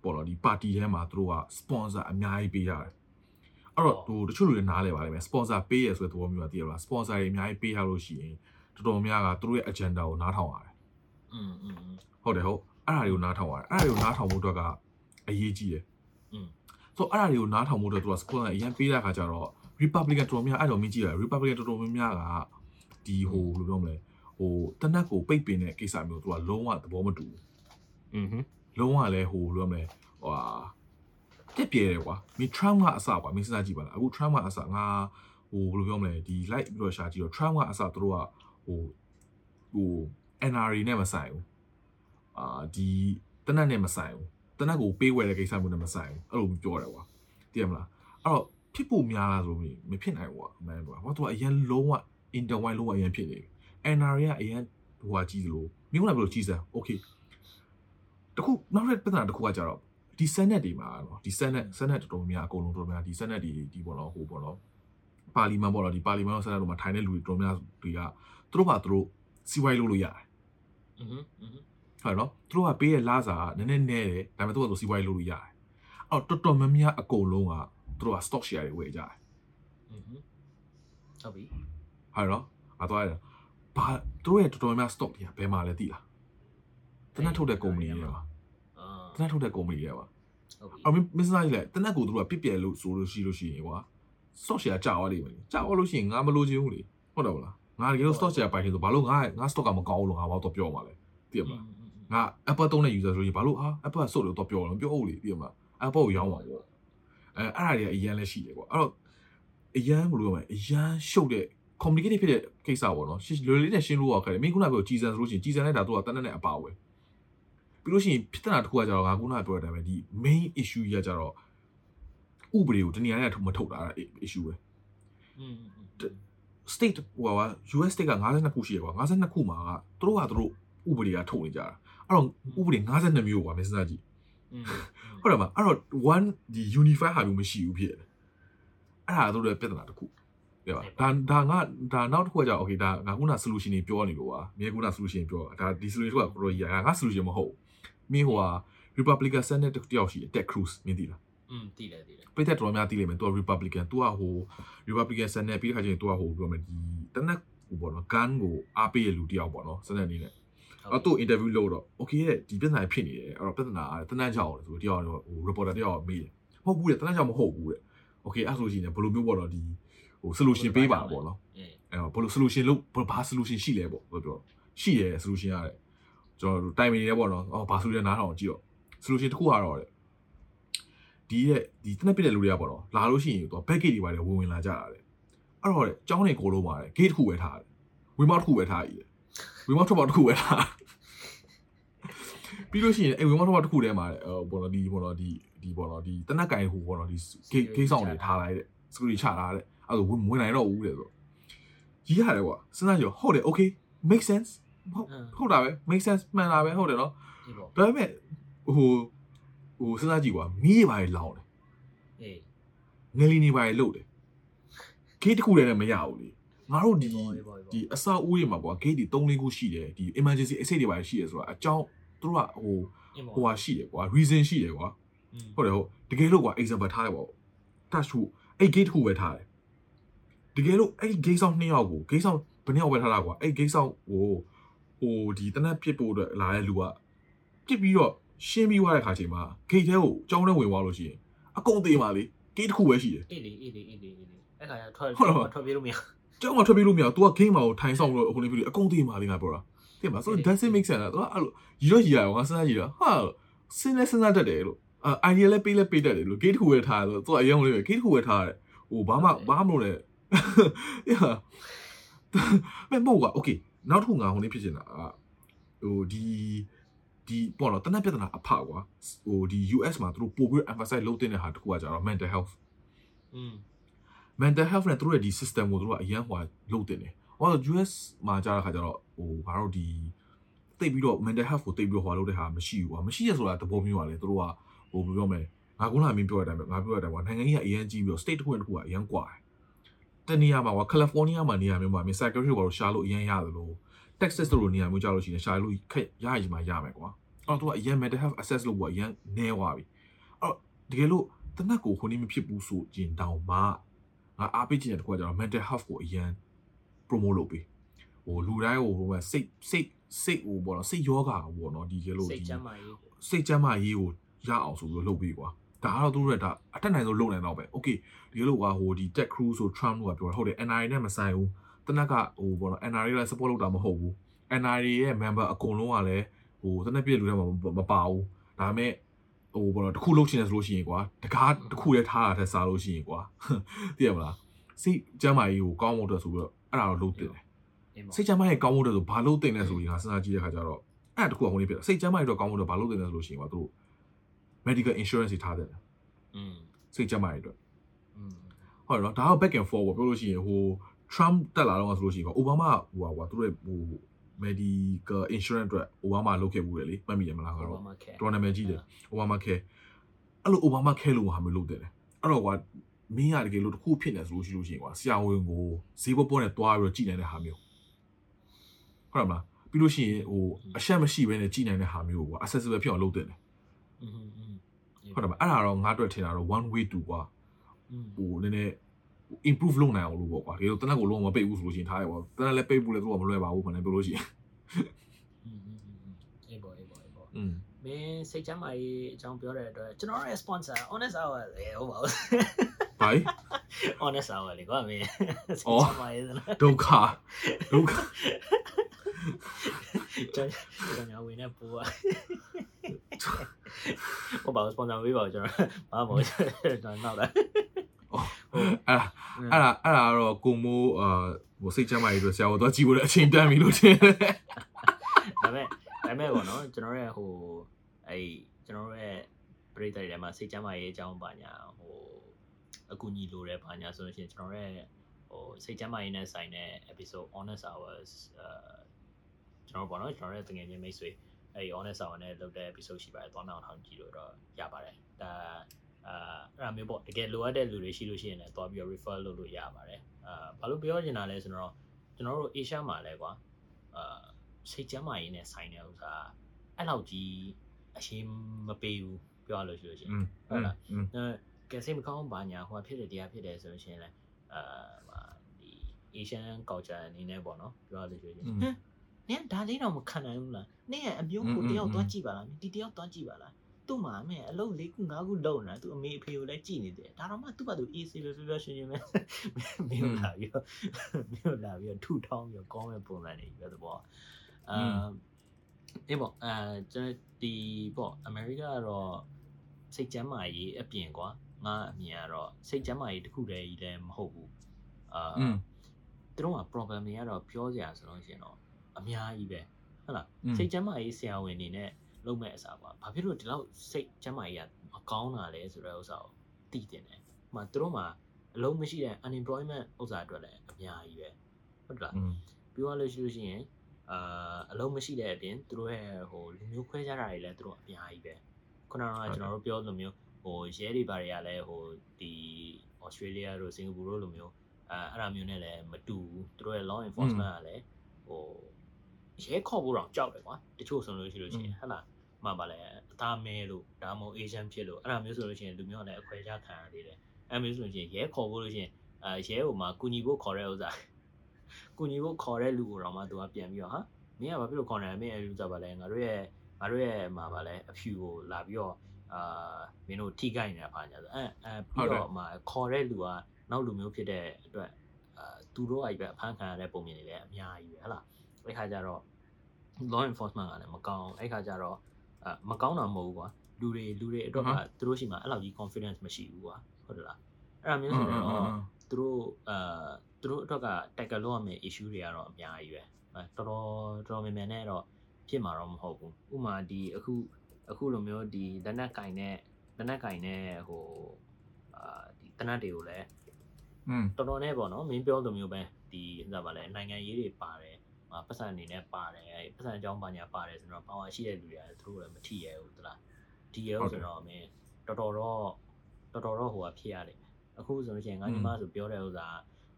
ပေါ်တော့ဒီပါတီထဲမှာသူတို့က sponsor အများကြီးပေးရတယ်အဲ့တော့သူတချို့လူတွေနားလဲပါလိမ့်မယ် sponsor ပေးရဆိုတဲ့သဘောမျိုးကတည်ရလား sponsor တွေအများကြီးပေးထားလို့ရှိရင်တော်တော်များကသူတို့ရဲ့ agenda ကိုနားထောင်ရတယ် อืมอืมอืม ဟုတ်တယ်ဟုတ်အဲ့ဒါတွေကိုနားထောင်ရတယ်အဲ့ဒါတွေကိုနားထောင်ဖို့အတွက်ကအရေးကြီးတယ် อืม ဆိုတော့အဲ့ဒါတွေကိုနားထောင်ဖို့အတွက်သူက sponsor အရင်ပေးတဲ့အခါကျတော့ Republican တော်တော်များအဲ့တော့မင်းကြည့်ရ Republican တော်တော်များများကဒီဟိုဘယ်လိုပြောမလဲ ဟိုတနက်ကိုပိတ်ပင်တဲ့ကိစ္စမျိုးသူကလုံးဝသဘောမတူဘူးอืมလုံးဝလည်းဟိုဘယ်လိုမလဲဟိုဟာတက်ပြဲတယ်ကွာမင်း Trump ကအစကွာမင်းစဉ်းစားကြည့်ပါလားအခု Trump ကအစငါဟိုဘယ်လိုပြောမလဲဒီ light ပြီးတော့ရှာကြည့်တော့ Trump ကအစသူတို့ကဟိုဟို NRA နဲ့မဆိုင်ဘူးအာဒီတနက်နဲ့မဆိုင်ဘူးတနက်ကိုပေးဝယ်တဲ့ကိစ္စမျိုးနဲ့မဆိုင်ဘူးအဲ့လိုပြောတယ်ကွာသိရမလားအဲ့တော့ဖြစ်ဖို့များလားဆိုပြီးမဖြစ်နိုင်ဘူးကွာအမှန်ကွာဟောသူကအရင်လုံးဝ interwine လုံးဝအရင်ဖြစ်နေပြီ NRA ကအရင်ဟိုဟာကြီးသလိုမြို့လာဘယ်လိုကြီးစမ်း okay တခုနောက်တစ်ပြဿနာတစ်ခုကကြတော့ဒီ Senate တွေမှာနော်ဒီ Senate Senate တော်တော်များအကုန်လုံးတော်တော်များဒီ Senate တွေဒီပေါ့နော်ဟိုပေါ့နော်ပါလီမန်ပေါ့နော်ဒီပါလီမန်နဲ့ Senate တို့မှာထိုင်တဲ့လူတွေတော်တော်များတွေကသူတို့ဘာသူတို့စီဝိုင်းလုပ်လို့ရတယ် อืมอืม ဟုတ်နော်သူတို့ကပေးတဲ့လစာကနည်းနည်းနည်းတယ်ဒါပေမဲ့သူကသူစီဝိုင်းလုပ်လို့ရတယ်အော်တော်တော်များများအကုန်လုံးကသူတို့က stock share တွေဝယ်ကြတယ် อืมဟုတ်ပြီ ဟုတ်နော်အသွားရတယ် ဘာသူတို့ရဲ့တော်တော်များများ stock တွေကဘယ်မှာလဲသိလားတနက်ထုတ်တဲ့ company တွေပါအာတနက်ထုတ်တဲ့ company တွေပါဟုတ်ပြီအမမစ္စလိုက်လေတနက်ကိုသူတို့ကပြစ်ပြဲလို့ဆိုလို့ရှိလို့ရှိရင်ကွာ stock share ကြာသွားလိမ့်မယ်ကြာသွားလို့ရှိရင်ငါမလိုချင်ဘူးလေဟုတ်တယ်မလားငါတကယ်လို့ stock share ပိုင်တယ်ဆိုဘာလို့ငါငါ stock ကမကောင်းဘူးလို့ငါဘာတော့ပြောမှာလဲသိရမလားငါ Apple သုံးတဲ့ user ဆိုရင်ဘာလို့ဟာ Apple ကစုတ်လို့တော့ပြောတော့ပြောဦးလေသိရမလား Apple ကိုရောင်းပါပေါ့အဲအဲ့ဒါတွေကအရန်လည်းရှိတယ်ကွာအဲ့တော့အရန်ဘယ်လိုပြောမလဲအရန်ရှုပ်တဲ့ complicated ဖြစ်တဲ့ကိစ္စပေါ့နော်လွယ်လေးနဲ့ရှင်းလို့ရခဲ့တယ်မင်းခုနကပြောကြီးစံဆိုလို့ရှိရင်ကြီးစံနဲ့ဒါတို့ကတန်းတန်းနဲ့အပါဝယ်ပြီးလို့ရှိရင်ဖြစ်တဲ့နာတစ်ခုကကြတော့ငါခုနကပြောတဲ့အတိုင်းပဲဒီ main issue ကြီးကကြတော့ဥပဒေကိုတနည်းအားဖြင့်မထုတ်တာ issue ပဲอืม state ဟိုဟာ US state က52ခုရှိရကွာ52ခုမှာကသူတို့ကသူတို့ဥပဒေကထုတ်နေကြတာအဲ့တော့ဥပဒေ52မျိုးကွာမင်းစဉ်းစားကြည့်ဟုတ်တယ်မအဲ့တော့ one ဒီ unify ဟာမျိုးမရှိဘူးဖြစ်တယ်အဲ့ဒါတို့လည်းပြဿနာတစ်ခု ပြပါဒါဒါငါဒါနောက်တစ်ခုကကြာ okay ဒါငါခုန solution တွေပြောနေလို့ပါမြေခုန solution ပြောဒါဒီ solution ကကိုရောကြီးငါ solution မဟုတ်မင်းဟိုဟာ Republican Senate တယောက်ရှိတယ် Ted Cruz မင်းသိလားอืมတိတယ်တိတယ်ပိတ်သက်တော်များသိလိမ့်မယ်သူက Republican သူကဟို Republican Senate ပြီးတဲ့ခါကျရင်သူကဟိုပြောမယ်ဒီတနက်ဟိုပေါ့နော် gun ကိုအားပေးရလူတယောက်ပေါ့နော် Senate အနေနဲ့အဲ့တော့သူ interview လုပ်တော့ okay တဲ့ဒီပြဿနာဖြစ်နေတယ်အဲ့တော့ပြဿနာကတနက်ကြောက်တယ်ဆိုတယောက်တော့ဟို reporter တယောက်မေးတယ်မဟုတ်ဘူးတဲ့တနက်ကြောက်မဟုတ်ဘူးတဲ့ okay အဲ့ဆိုလို့ရှိရင်ဘယ်လိုမျိုးပေါ့နော်ဒီ ဟို solution ပေးပါပေါ့နော်အေးအဲ့တော့ဘယ်လို solution လုပ်ဘာ solution ရှိလဲပေါ့ပြောပြောရှိတယ် solution ရတယ်ကျွန်တော်တိုင်ပင်နေတယ်ပေါ့နော်အော်ဘာ solution နားထောင်ကြည့်တော့ solution တစ်ခုကတော့တဲ့ဒီတဲ့ဒီတနက်ပြတဲ့လူတွေကပေါ့နော်လာလို့ရှိရင်တော့ back gate တွေပါတယ်ဝင်ဝင်လာကြတာတဲ့အဲ့တော့တဲ့ကျောင်းနေကိုလုံးပါတယ် gate တစ်ခုပဲထားတယ်ဝင်းမောက်တစ်ခုပဲထားရည်တယ်ဝင်းမောက်ထွက်ပေါက်တစ်ခုပဲထားပြီးလို့ရှိရင်အဲ့ဝင်းမောက်ထွက်ပေါက်တစ်ခုထဲမှာဟိုဘောနော်ဒီဘောနော်ဒီဒီဘောနော်ဒီတနက်ကင်ဟိုဘောနော်ဒီဂိတ်ဂိတ်ဆောင်တွေထားလိုက်တဲ့ security ချထားတဲ့ အဲ့ဒါဝင်ဝင်နိုင်တော့ဦးတယ်ဆိုကြီးရတယ်ကွာစဉ်းစားကြည့်ဟုတ်တယ် okay make sense ဟုတ်ဟုတ်တာပဲ make sense မှန်တာပဲဟုတ်တယ်နော်အေးပေါ့ဒါပေမဲ့ဟိုဟိုစဉ်းစားကြည့်ကွာမီးရပါလေလောင်းတယ်အေးငလီနေပါလေလုတ်တယ်ဂိတ်တစ်ခုတည်းနဲ့မရဘူးလေငါတို့ဒီအေးပေါ့အေးပေါ့ဒီအဆောက်အဦတွေမှာကွာဂိတ်ဒီ3-4ခုရှိတယ်ဒီ emergency exit တွေပါရှိတယ်ဆိုတာအကြောင်းသူတို့ကဟိုအေးပေါ့ဟိုဟာရှိတယ်ကွာ reason ရှိတယ်ကွာอืมဟုတ်တယ်ဟုတ်တကယ်လို့ကွာ example ထားတယ်ပေါ့ touch ဟုအဲ့ gate တစ်ခုပဲထားတယ် တကယ်လို့အဲ့ gate ဆောင်နှစ်ယောက်ကို gate ဆောင်ဘယ်နှစ်ယောက်ပဲထားတာကွာအဲ့ gate ဆောင်ဟိုဟိုဒီတနက်ပစ်ဖို့အတွက်လာတဲ့လူကပစ်ပြီးတော့ရှင်းပြီးသွားတဲ့ခါချိန်မှာ gate ထဲကိုကြောင်းထဲဝင်သွားလို့ရှိရင်အကုန်သေးပါလေ gate တစ်ခုပဲရှိတယ် အေးလေအေးလေအေးလေအေးလေအဲ့ခါကျထွက် ဟုတ်လား ထွက်ပြေးလို့မရ ကြောင်းကထွက်ပြေးလို့မရဘူး तू က game မှာကိုထိုင်ဆောင်လို့အခုနေပြီးအကုန်သေးပါလေငါပြောတာသိမှာဆို doesn't make sense လား तू ကအဲ့လိုရီတော့ရီရအောင်ငါစဉ်းစားကြည့်တာဟာစဉ်းလဲစဉ်းစားတတ်တယ်လို့အာ idea လဲပေးလဲပေးတတ်တယ်လို့ gate တစ်ခုပဲထားတယ်ဆို तू ကအရင်ကလေးပဲ gate တစ်ခုပဲထားတယ်ဟိုဘာမှဘာမှမလုပ်နဲ့ yeah မဲ့မဟုတ်ကွာ okay နောက်တစ်ခုငါဟိုနေဖြစ်နေတာကဟိုဒီဒီပေါ့နော်တနက်ပြဿနာအဖကွာဟိုဒီ US မှာသူတို့ပို့ပြီး emphasize လုပ်တဲ့ဟာတစ်ခုကကြတော့ mental health อืม mental health နဲ့သူတို့ရဲ့ဒီ system ကိုသူတို့ကအရန်ဟိုလုပ်တင်တယ်။ဟောတော့ US မှာကြားတဲ့ခါကျတော့ဟိုဘာလို့ဒီတိတ်ပြီးတော့ mental health ကိုတိတ်ပြီးတော့ဟိုလုပ်တဲ့ဟာမရှိဘူးကွာ။မရှိရဆိုတာသဘောမျိုးပါလေသူတို့ကဟိုဘယ်ပြောမလဲ။ငါကုလားမင်းပြောတဲ့အတိုင်းပဲငါပြောတဲ့အတိုင်းကွာနိုင်ငံကြီးကအရန်ကြီးပြီးတော့ state တစ်ခုနဲ့တစ်ခုကအရန်ကွာတယ်။ တနေရာမှာကွာ California မှာနေရာမျိုးမှာ psychiatrist ကိုရှာလို့အရန်ရတယ်လို့ Texas တို့လိုနေရာမျိုးကြားလို့ရှိရင်ရှာလို့ခက်ရရမှာရမယ်ကွာ။အဲ့တော့သူကအရန် mental health access လို့ကအရန်နဲသွားပြီ။အဲ့တော့တကယ်လို့တနက်ကိုခုနေမဖြစ်ဘူးဆိုရင်တောင်မှငါအားပေးချင်တဲ့တစ်ခုကကျတော့ mental health ကိုအရင် promote လုပ်ပေးဟိုလူတိုင်းဟိုဟိုမဲ့စိတ်စိတ်စိတ်ဟိုပေါ့နော်စိတ်ယောဂါပေါ့နော်ဒီကလို့စိတ်ဒီချမ်းသာရေးစိတ်ကျန်းမာရေးကိုရအောင်ဆိုပြီးတော့လုပ်ပေးကွာ ဒါကတော့သူတို့ကဒါအတက်နိုင်ဆုံးလုပ်နိုင်တော့ပဲ okay ဒီကလို့ကဟိုဒီ Ted Cruz ဆို Trump တို့ကပြောတာဟုတ်တယ် NRA နဲ့မဆိုင်ဘူးတနက်ကဟိုပေါ့နော် NRA လည်း support လုပ်တာမဟုတ်ဘူး NRA ရဲ့ member အကုန်လုံးကလည်းဟိုတနက်ပြည့်လူတွေမှာမပါဘူးဒါပေမဲ့ဟိုပေါ့နော်တစ်ခုလုပ်ချင်တယ်ဆိုလို့ရှိရင်ကွာတကားတစ်ခုလည်းထားတာထက်စားလို့ရှိရင်ကွာသိရမလားစိတ်ကျန်းမာရေးကိုကောင်းဖို့အတွက်ဆိုပြီးတော့အဲ့ဒါတော့လုပ်တင်တယ်အေးပေါ့စိတ်ကျန်းမာရေးကောင်းဖို့အတွက်ဆိုဘာလုပ်တင်လဲဆိုရင်ငါစဉ်းစားကြည့်တဲ့ခါကျတော့အဲ့ဒါတစ်ခုကဟိုနေဖြစ်တယ်စိတ်ကျန်းမာရေးတော့ကောင်းဖို့အတွက်ဘာလုပ်တင်လဲဆိုလို့ရှိရင်ကွာသူတို့ medical insurance တွေထားတယ် อืม စိတ်ကျန်းမာရေးအတွက် อืม ဟုတ်တယ်နော်ဒါက back and forward ပြောလို့ရှိရင်ဟို Trump တက်လာတော့ဆိုလို့ရှိရင်ကွာ Obama ဟိုကွာသူတို့ရဲ့ဟို medical insurance အတွက် Obama လုပ်ခဲ့ဘူးတယ်လေမှတ်မိရမလားကတော့ ဘာမှခဲ တော်နာမည်ကြီးတယ် Obama care အဲ့လို Obama care လို့ဟာမျိုးလုပ်တယ်လေအဲ့တော့ကွာမင်းရတကယ်လို့တစ်ခုဖြစ်နေဆိုလို့ရှိလို့ရှိရင်ကွာဆရာဝန်ကိုဈေးပေါ်ပေါ်နဲ့တွားပြီးတော့ကြည်နိုင်တဲ့ဟာမျိုးဟုတ်တယ်မလားပြီးလို့ရှိရင်ဟိုအရှက်မရှိဘဲနဲ့ကြည်နိုင်တဲ့ဟာမျိုးကိုကွာ accessible ဖြစ်အောင်လုပ်တယ်လေ อืมอืม ဟုတ်တယ်မအဲ့ဒါတော့ငါအတွက်ထင်တာတော့ one way to ကွာဟိုနည်းနည်း improve လုပ်နိုင်အောင်လို့ပေါ့ကွာဒီလိုတနက်ကိုလုံးဝမပိတ်ဘူးဆိုလို့ရှိရင်ထားရပေါ့တနက်လည်းပိတ်ဘူးလည်းသူကမလွယ်ပါဘူးခဏပြောလို့ရှိရင်အေးပေါ့အေးပေါ့အေးပေါ့မင်းစိတ်ချမ်းသာရေးအကြောင်းပြောတဲ့အတွက်ကျွန်တော်ရဲ့ sponsor honest hour လေဟုတ်ပါဘူးဘာ honest hour လေကွာမင်းစိတ်ချမ်းသာရေးဒုက္ခဒုက္ခကျွန်တော်ဝင်နေပူပါะဟုတ်ပါဘူး sponsor ပေးပါဦးကျွန်တော်ဘာမှမဟုတ်ကျွန်တော်နောက်လာအဲ့ဒါအဲ့ဒါအဲ့ဒါကတော့ကိုမိုးအာဟိုစိတ်ချမ်းသာရေးအတွက်ဆရာတော်တော့ကြည့်ဖို့လည်းအချိန်တန်ပြီလို့ထင်တယ်ဒါပေမဲ့ဒါပေမဲ့ပေါ့နော်ကျွန်တော်ရဲ့ဟိုအဲ့ကျွန်တော်ရဲ့ပရိသတ်တွေထဲမှာစိတ်ချမ်းသာရေးအကြောင်းပါညာဟိုအကူအညီလိုတယ်ပါညာဆိုလို့ရှိရင်ကျွန်တော်ရဲ့ဟိုစိတ်ချမ်းသာရေးနဲ့ဆိုင်တဲ့ episode honest hours အဲကျွန်တော်ပေါ့နော်ကျွန်တော်ရဲ့တကယ်ချင်းမိတ်ဆွေ အဲ့ honest ဆောင်နဲ့လုပ်တဲ့ episode ရှိပါတယ်သွားမအောင်ထောင်ကြည့်လို့တော့ရပါတယ်ဒါအာအဲ့ဒါမျိုးပေါ့တကယ်လိုအပ်တဲ့လူတွေရှိလို့ရှိရင်လည်းသွားပြီးတော့ refer လုပ်လို့ရပါတယ်အာဘာလို့ပြောချင်တာလဲဆိုတော့ကျွန်တော်တို့ Asia မှာလဲကွာအာစိတ်ကျမ်းမာရေးနဲ့ဆိုင်တဲ့ဥစ္စာအဲ့လောက်ကြီးအရှင်းမပေးဘူးပြောရလို့ရှိလို့ရှိရင်ဟုတ်လားကဲစိတ်မကောင်းဘာညာဟိုဖြစ်တယ်တရားဖြစ်တယ်ဆိုလို့ရှိရင်လည်းအာဒီ Asian culture အနေနဲ့ပေါ့နော်ပြောရလို့ရှိရင် နင်ဒါလေးတော့မခံနိုင်ဘူးလားနင်ကအမျိုးကိုတယောက်သွားကြည့်ပါလားဒီတယောက်သွားကြည့်ပါလားသူ့မှာအမေအလုပ်၄ခု၅ခုလုပ်နေတာသူအမေအဖေကိုလည်းကြည့်နေတယ်ဒါတော့မှသူ့ဘာသူ easy ပဲပြောပြောရှင်းရှင်းပဲမင်းလာပြီးတော့မင်းလာပြီးတော့ထူထောင်းပြီးတော့ကောင်းမဲ့ပုံစံတွေပြောတဲ့ပေါ့အာအေးပေါ့အဲကျွန်တော်ဒီပေါ့အမေရိကကတော့စိတ်ကျမ်းမာရေးအပြင်ကွာငါအမြင်ကတော့စိတ်ကျမ်းမာရေးတစ်ခုတည်းကြီးလည်းမဟုတ်ဘူးအာอืมသူတို့က problem တွေကတော့ပြောစရာဆိုလို့ရှိရင်တော့ အများကြီးပဲဟုတ်လားစိတ်ကျမ်းမာရေးဆရာဝန်အနေနဲ့လုပ်မဲ့အစားပါဘာဖြစ်လို့ဒီလောက်စိတ်ကျမ်းမာရေးကမကောင်းတာလဲဆိုတဲ့ဥစ္စာကိုသိတင်တယ်။မှသူတို့မှာအလုံးမရှိတဲ့ unemployment ဥစ္စာအတွက်လည်းအများကြီးပဲဟုတ်လားပြီးတော့လို့ရှိလို့ရှိရင်အာအလုံးမရှိတဲ့အပြင်သူတို့ရဲ့ဟိုလူမျိုးခွဲခြားတာတွေလည်းသူတို့အများကြီးပဲခုနကကျွန်တော်တို့ပြောလိုမျိုးဟိုရဲတွေဘာတွေကလည်းဟိုဒီ Australia တို့ Singapore တို့လိုမျိုးအဲအဲ့ဒါမျိုးနဲ့လည်းမတူဘူးသူတို့ရဲ့ law enforcement ကလည်းဟို ရဲခေါ်ဖို့တော့ကြောက်တယ်ကွာတချို့ဆိုလို့ရှိလို့ရှိရင်ဟဟလားမှပါလဲအသားမဲလို့ဒါမှမဟုတ် Asian ဖြစ်လို့အဲ့ဒါမျိုးဆိုလို့ရှိရင်လူမျိုးကလည်းအခွဲခြားခံရသေးတယ်အဲ့မျိုးဆိုလို့ရှိရင်ရဲခေါ်ဖို့လို့ရှိရင်အဲရဲဟိုမှာကူညီဖို့ခေါ်တဲ့ဥစ္စာကူညီဖို့ခေါ်တဲ့လူကိုတော့မှသူကပြန်ပြီးတော့ဟာမင်းကဘာဖြစ်လို့ခေါ်နေလဲမင်းအဲလူကြပါလဲငါတို့ရဲ့ငါတို့ရဲ့မှာပါလဲအဖြူကိုလာပြီးတော့အာမင်းတို့ထိခိုက်နေတာပါညာဆိုအဲအဲပြီးတော့မှခေါ်တဲ့လူကနောက်လူမျိုးဖြစ်တဲ့အတွက်အာသူတို့အိုက်ပဲအဖမ်းခံရတဲ့ပုံမြင်တွေလည်းအများကြီးပဲဟလား အဲ့ခါကျတော့ law enforcement ကလည်းမကောင်းအဲ့ခါကျတော့အမကောင်းတာမဟုတ်ဘူးကွာလူတွေလူတွေအတွက်ကသူတို့ရှိမှအဲ့လောက်ကြီး confidence မရှိဘူးကွာဟုတ်တယ်လားအဲ့ဒါမျိုးဆိုတော့သူတို့အာသူတို့အတွက်က tackle လုပ်ရမယ့် issue တွေကတော့အများကြီးပဲအဲတော်တော်တော်တော်များများနဲ့တော့ဖြစ်မှာတော့မဟုတ်ဘူးဥပမာဒီအခုအခုလိုမျိုးဒီလက်နက်ကင်နဲ့လက်နက်ကင်နဲ့ဟိုအာဒီတနတ်တွေကိုလည်းอืมတော်တော်နဲ့ပေါ့နော်မင်းပြောလိုမျိုးပဲဒီဟိုပါလဲနိုင်ငံရေးတွေပါတယ် ဟာပတ်စံအနေနဲ့ပါတယ်အဲပတ်စံအကြောင်းပါညာပါတယ်ဆိုတော့ပါဝါရှိတဲ့လူတွေကသူတို့လည်းမထီရဘူးသလားထီရဘူးဆိုတော့မင်းတော်တော်တော့တော်တော်တော့ဟိုဟာဖြစ်ရတယ်အခုဆိုလို့ရှိရင်ငါညီမဆိုပြောတဲ့ဥစ္စာ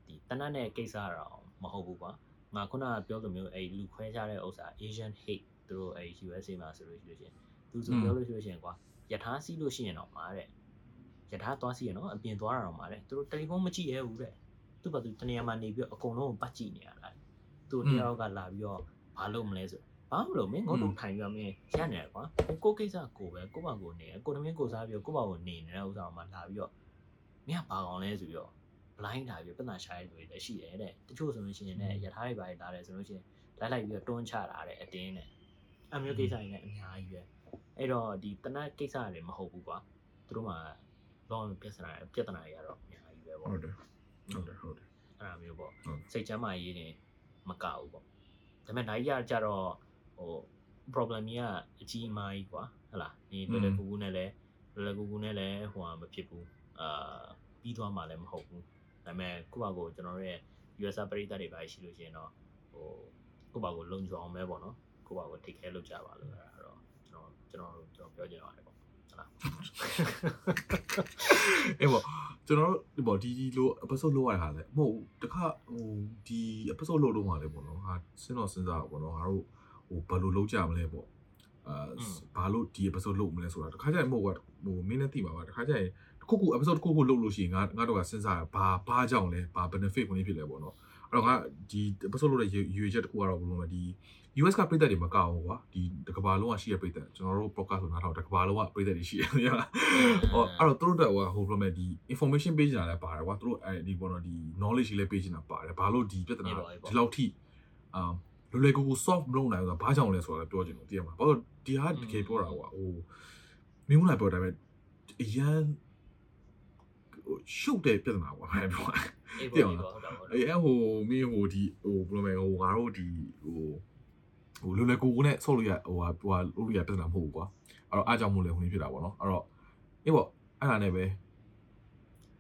ဒီတနတ်နဲ့ကိစ္စတော့မဟုတ်ဘူးကွာငါခုနကပြောလိုမျိုးအဲလူခွဲခြားတဲ့ဥစ္စာ Asian hate သူတို့အဲ USA မှာဆိုလို့ရှိလို့ရှိရင်သူဆိုပြောလို့ရှိလို့ရှိရင်ကွာယထာစီးလို့ရှိရင်တော့မှာတဲ့ယထာသွားစီရနော်အပြင်သွားတာတော့မှာတဲ့သူတို့တယ်လီဖုန်းမကြည့်ရဘူးတဲ့သူ့ဘာသူတနေရာမှာနေပြီးအကုန်လုံးကိုပတ်ကြည့်နေရတာ သူတယောက်ကလာပြီးတော့ဘာလုပ်မလဲဆိုဘာမလို့မင်းငုတ်တုံထိုင်ပြီးတော့မင်းရနေတယ်ကွာကိုကိစ္စကိုပဲကိုပါကိုနေကိုတမင်းကိုစားပြီးတော့ကိုပါကိုနေနေတဲ့ဥစ္စာမှလာပြီးတော့မင်းကဘာကောင်လဲဆိုပြီးတော့ blind လာပြီးပတ်သက်ရှာရတဲ့လူတွေလည်းရှိတယ်တဲ့တချို့ဆိုလို့ရှိရင်လည်းယထာတွေပါလာတယ်ဆိုလို့ရှိရင်လိုက်လိုက်ပြီးတော့တွန်းချတာတဲ့အတင်းနဲ့အမျိုးကိစ္စတွေလည်းအများကြီးပဲအဲ့တော့ဒီတနတ်ကိစ္စတွေမဟုတ်ဘူးကွာသူတို့မှလောပြဿနာပြဿနာတွေကတော့အများကြီးပဲပေါ့ဟုတ်တယ်ဟုတ်တယ်ဟုတ်တယ်အဲ့ဒါမျိုးပေါ့ဟုတ်စိတ်ချမ်းသာရေးနေ မကဘူးပေါ့ဒါပေမဲ့နိုင်ရကြတော့ဟို problem ကြီးကအကြီးအမားကြီးကွာဟတ်လားဒီလွယ်လွယ်ကူကူနဲ့လည်းလွယ်လွယ်ကူကူနဲ့လည်းဟိုဟာမဖြစ်ဘူးအာပြီးသွားမှလည်းမဟုတ်ဘူးဒါပေမဲ့ကိုယ့်ဘာကိုကျွန်တော်တို့ရဲ့ US ပရိသတ်တွေပါရှိလို့ရှိရင်တော့ဟိုကိုယ့်ဘာကိုလုံခြုံအောင်ပဲပေါ့နော်ကိုယ့်ဘာကို take care လုပ်ကြပါလို့အဲ့ဒါတော့ကျွန်တော်ကျွန်တော်တို့ကျွန်တော်ပြောချင်ပါတယ်ပေါ့ဟုတ်လားအေးပေါ့ ကျွန်တော်တို့ဒီပေါ့ဒီဒီလို episode လုပ်ရတာလေမဟုတ်ဘူးတခါဟိုဒီ episode လုပ်တော့မှလေပေါ့နော်ဟာစဉ်းတော့စဉ်းစားတာပေါ့နော်ငါတို့ဟိုဘယ်လိုလုပ်ကြမလဲပေါ့အာဘာလို့ဒီ episode လုပ်မလဲဆိုတာတခါကျရင်မဟုတ်ဘူးဟိုမင်းနဲ့သိပါပါတခါကျရင်တစ်ခုခု episode တစ်ခုခုလုပ်လို့ရှိရင်ငါငါတို့ကစဉ်းစားတာဘာဘာကြောင့်လဲဘာ benefit ဝင်ဖြစ်လဲပေါ့နော်အဲ့တော့ငါဒီ episode လုပ်တဲ့ရွေချက်တစ်ခုကတော့ဘယ်လိုလဲဒီ US ကပြည်သက်တွေမကောက်ဘူးကွာဒီတကဘာလုံးကရှိရပြည်သက်ကျွန်တော်တို့ podcast ဆိုနားထောင်တကဘာလုံးကပြည်သက်တွေရှိရတယ်ဟာဟောအဲ့တော့သူတို့တော့ဟိုဟိုဘယ်လိုလဲဒီ information page လာလဲပါတယ်ကွာသူတို့အဲဒီပေါ်တော့ဒီ knowledge လေး page လာပါတယ်ဘာလို့ဒီပြဿနာဒီလောက်ထိအာလွယ်လွယ်ကူကူ solve မလုပ်နိုင်ဘူးဆိုတာဘာကြောင့်လဲဆိုတာလည်းပြောချင်လို့သိရမှာဘာလို့ဒီဟာတကယ်ပြောတာကွာဟိုမင်းမလာပြောတာပဲအရန်ဟိုရှုပ်တဲ့ပြဿနာကွာဟဲ့ပြောအေးပေါ့အေးပေါ့ဟုတ်တာဟုတ်တာအဲဟိုမင်းဟိုဒီဟိုဘယ်လိုလဲဟိုငါတို့ဒီဟို ဟိုလွယ်လွယ်ကူကူနဲ့ဆော့လို့ရဟိုဟာဟိုဟာလုပ်လို့ရပြဿနာမဟုတ်ဘူးကွာအဲ့တော့အားကြောင့်မို့လဲဟိုနေဖြစ်တာပေါ့နော်အဲ့တော့အေးပေါ့အဲ့ဒါနဲ့ပဲ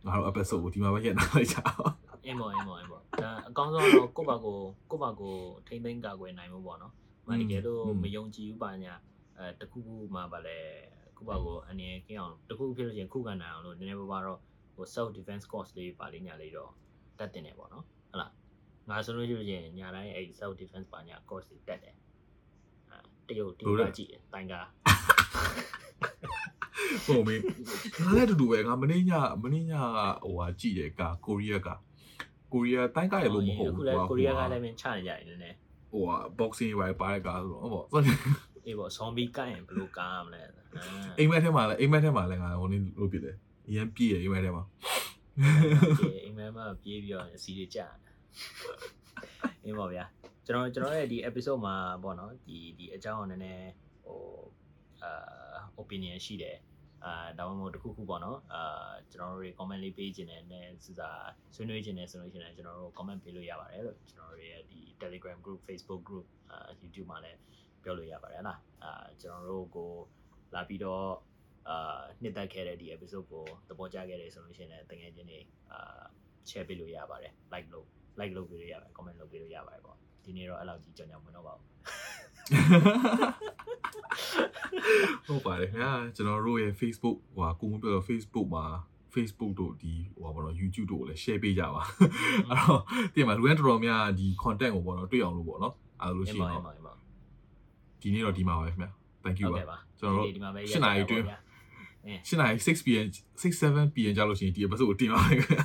ငါတို့ episode ကိုဒီမှာပဲရက်နာလိုက်ကြအောင်အင်းပေါ့အင်းပေါ့အင်းပေါ့ဒါအကောင်းဆုံးတော့ကိုယ့်ဘာကိုကိုယ့်ဘာကိုထိမ့်သိမ်းကာကွယ်နိုင်မှုပေါ့နော်။မတကယ်လို့မယုံကြည်ဘူးပါညာအဲတခုခုမှပါလဲကိုယ့်ဘာကိုအနေကင်းအောင်တခုခုဖြစ်လို့ရှိရင်ခုခံနိုင်အောင်လို့နည်းနည်းပါးပါတော့ဟို self defense course လေးပါလေးညာလေးတော့တက်တင်တယ်ပေါ့နော်။ဟုတ်လား။ငါဆိုလို့ရှိရင်ညာတိုင်းအဲ self defense ပါညာ course လေးတက်တယ်။အဲ တရုတ်ဒီကကြည့်တယ်တိုင်ကားဟိုမင်းငါလည်းအတူတူပဲငါမင်းညမင်းညကဟိုဟာကြည့်တယ်ကကိုရီးယားကကိုရီးယားတိုင်းကရလို့မဟုတ်အခုဘူးလည်းကွာကိုရီးယားကလည်းမင်းချနေကြတယ်နည်းနည်းဟိုဟာ boxing ပဲပါတဲ့ကားဆိုတော့ဟုတ်ပေါ့အေးပေါ့ zombie ကိုက်ရင်ဘယ်လိုကားမလဲ။အိမ်မက်ထဲမှာလည်းအိမ်မက်ထဲမှာလည်းငါဟိုနေလို့ပြတယ်အရင်ပြည့်ရအိမ်မက်ထဲမှာပြေအိမ်မက်မှာပြေးပြီးတော့အစီတွေကြာအင်းပါဗျာ ကျွန်တော်ကျွန်တော်ရဲ့ဒီ episode မှာပေါ့နော်ဒီဒီအကြောင်းကိုနည်းနည်းဟိုအာ opinion ရှိတယ်အာဒါမှမဟုတ်တစ်ခုခုပေါ့နော်အာကျွန်တော်တို့တွေ comment လေးပေးခြင်းနဲ့နဲ့စစာဆွေးနွေးခြင်းနဲ့ဆိုလို့ရှိရင်ကျွန်တော်တို့ comment ပေးလို့ရပါတယ်လို့ကျွန်တော်တို့ရဲ့ဒီ Telegram group Facebook group အာ YouTube မှာလည်းပြောလို့ရပါတယ်ဟလားအာကျွန်တော်တို့ကိုလာပြီးတော့အာနှစ်သက်ခဲ့တဲ့ဒီ episode ကိုသဘောကျခဲ့တယ်ဆိုလို့ရှိရင်လည်းတကယ်ချင်းနေအာ share ပေးလို့ရပါတယ် like လုပ် like လုပ်ပေးလို့ရပါတယ် comment လုပ်ပေးလို့ရပါတယ်ပေါ့ ဒီနေ့တော့အဲ့လောက်ကြီးကြောင်ကြောင်မတော့ပါဘူးဟုတ်ပါတယ်ခင်ဗျာကျွန်တော်တို့ရဲ့ Facebook ဟိုဟာကိုမပြောတော့ Facebook မှာ Facebook တို့ဒီဟိုပါတော့ YouTube တို့ကိုလည်း share ပေးကြပါအဲ့တော့တင်မှာလူရန်တော်တော်များဒီ content ကိုပေါ့နော်တွေ့အောင်လို့ပေါ့နော်အဲ့လိုရှိရင်တော့ဒီနေ့တော့ဒီမှာပါခင်ဗျာ thank you ပါကျွန်တော်တို့ဒီမှာပဲ7နာရီအတွင်း7နာရီ 6pm 6 7 pm ကြာလို့ရှိရင်ဒီ episode ကိုတင်ပါမယ်ခင်ဗျာ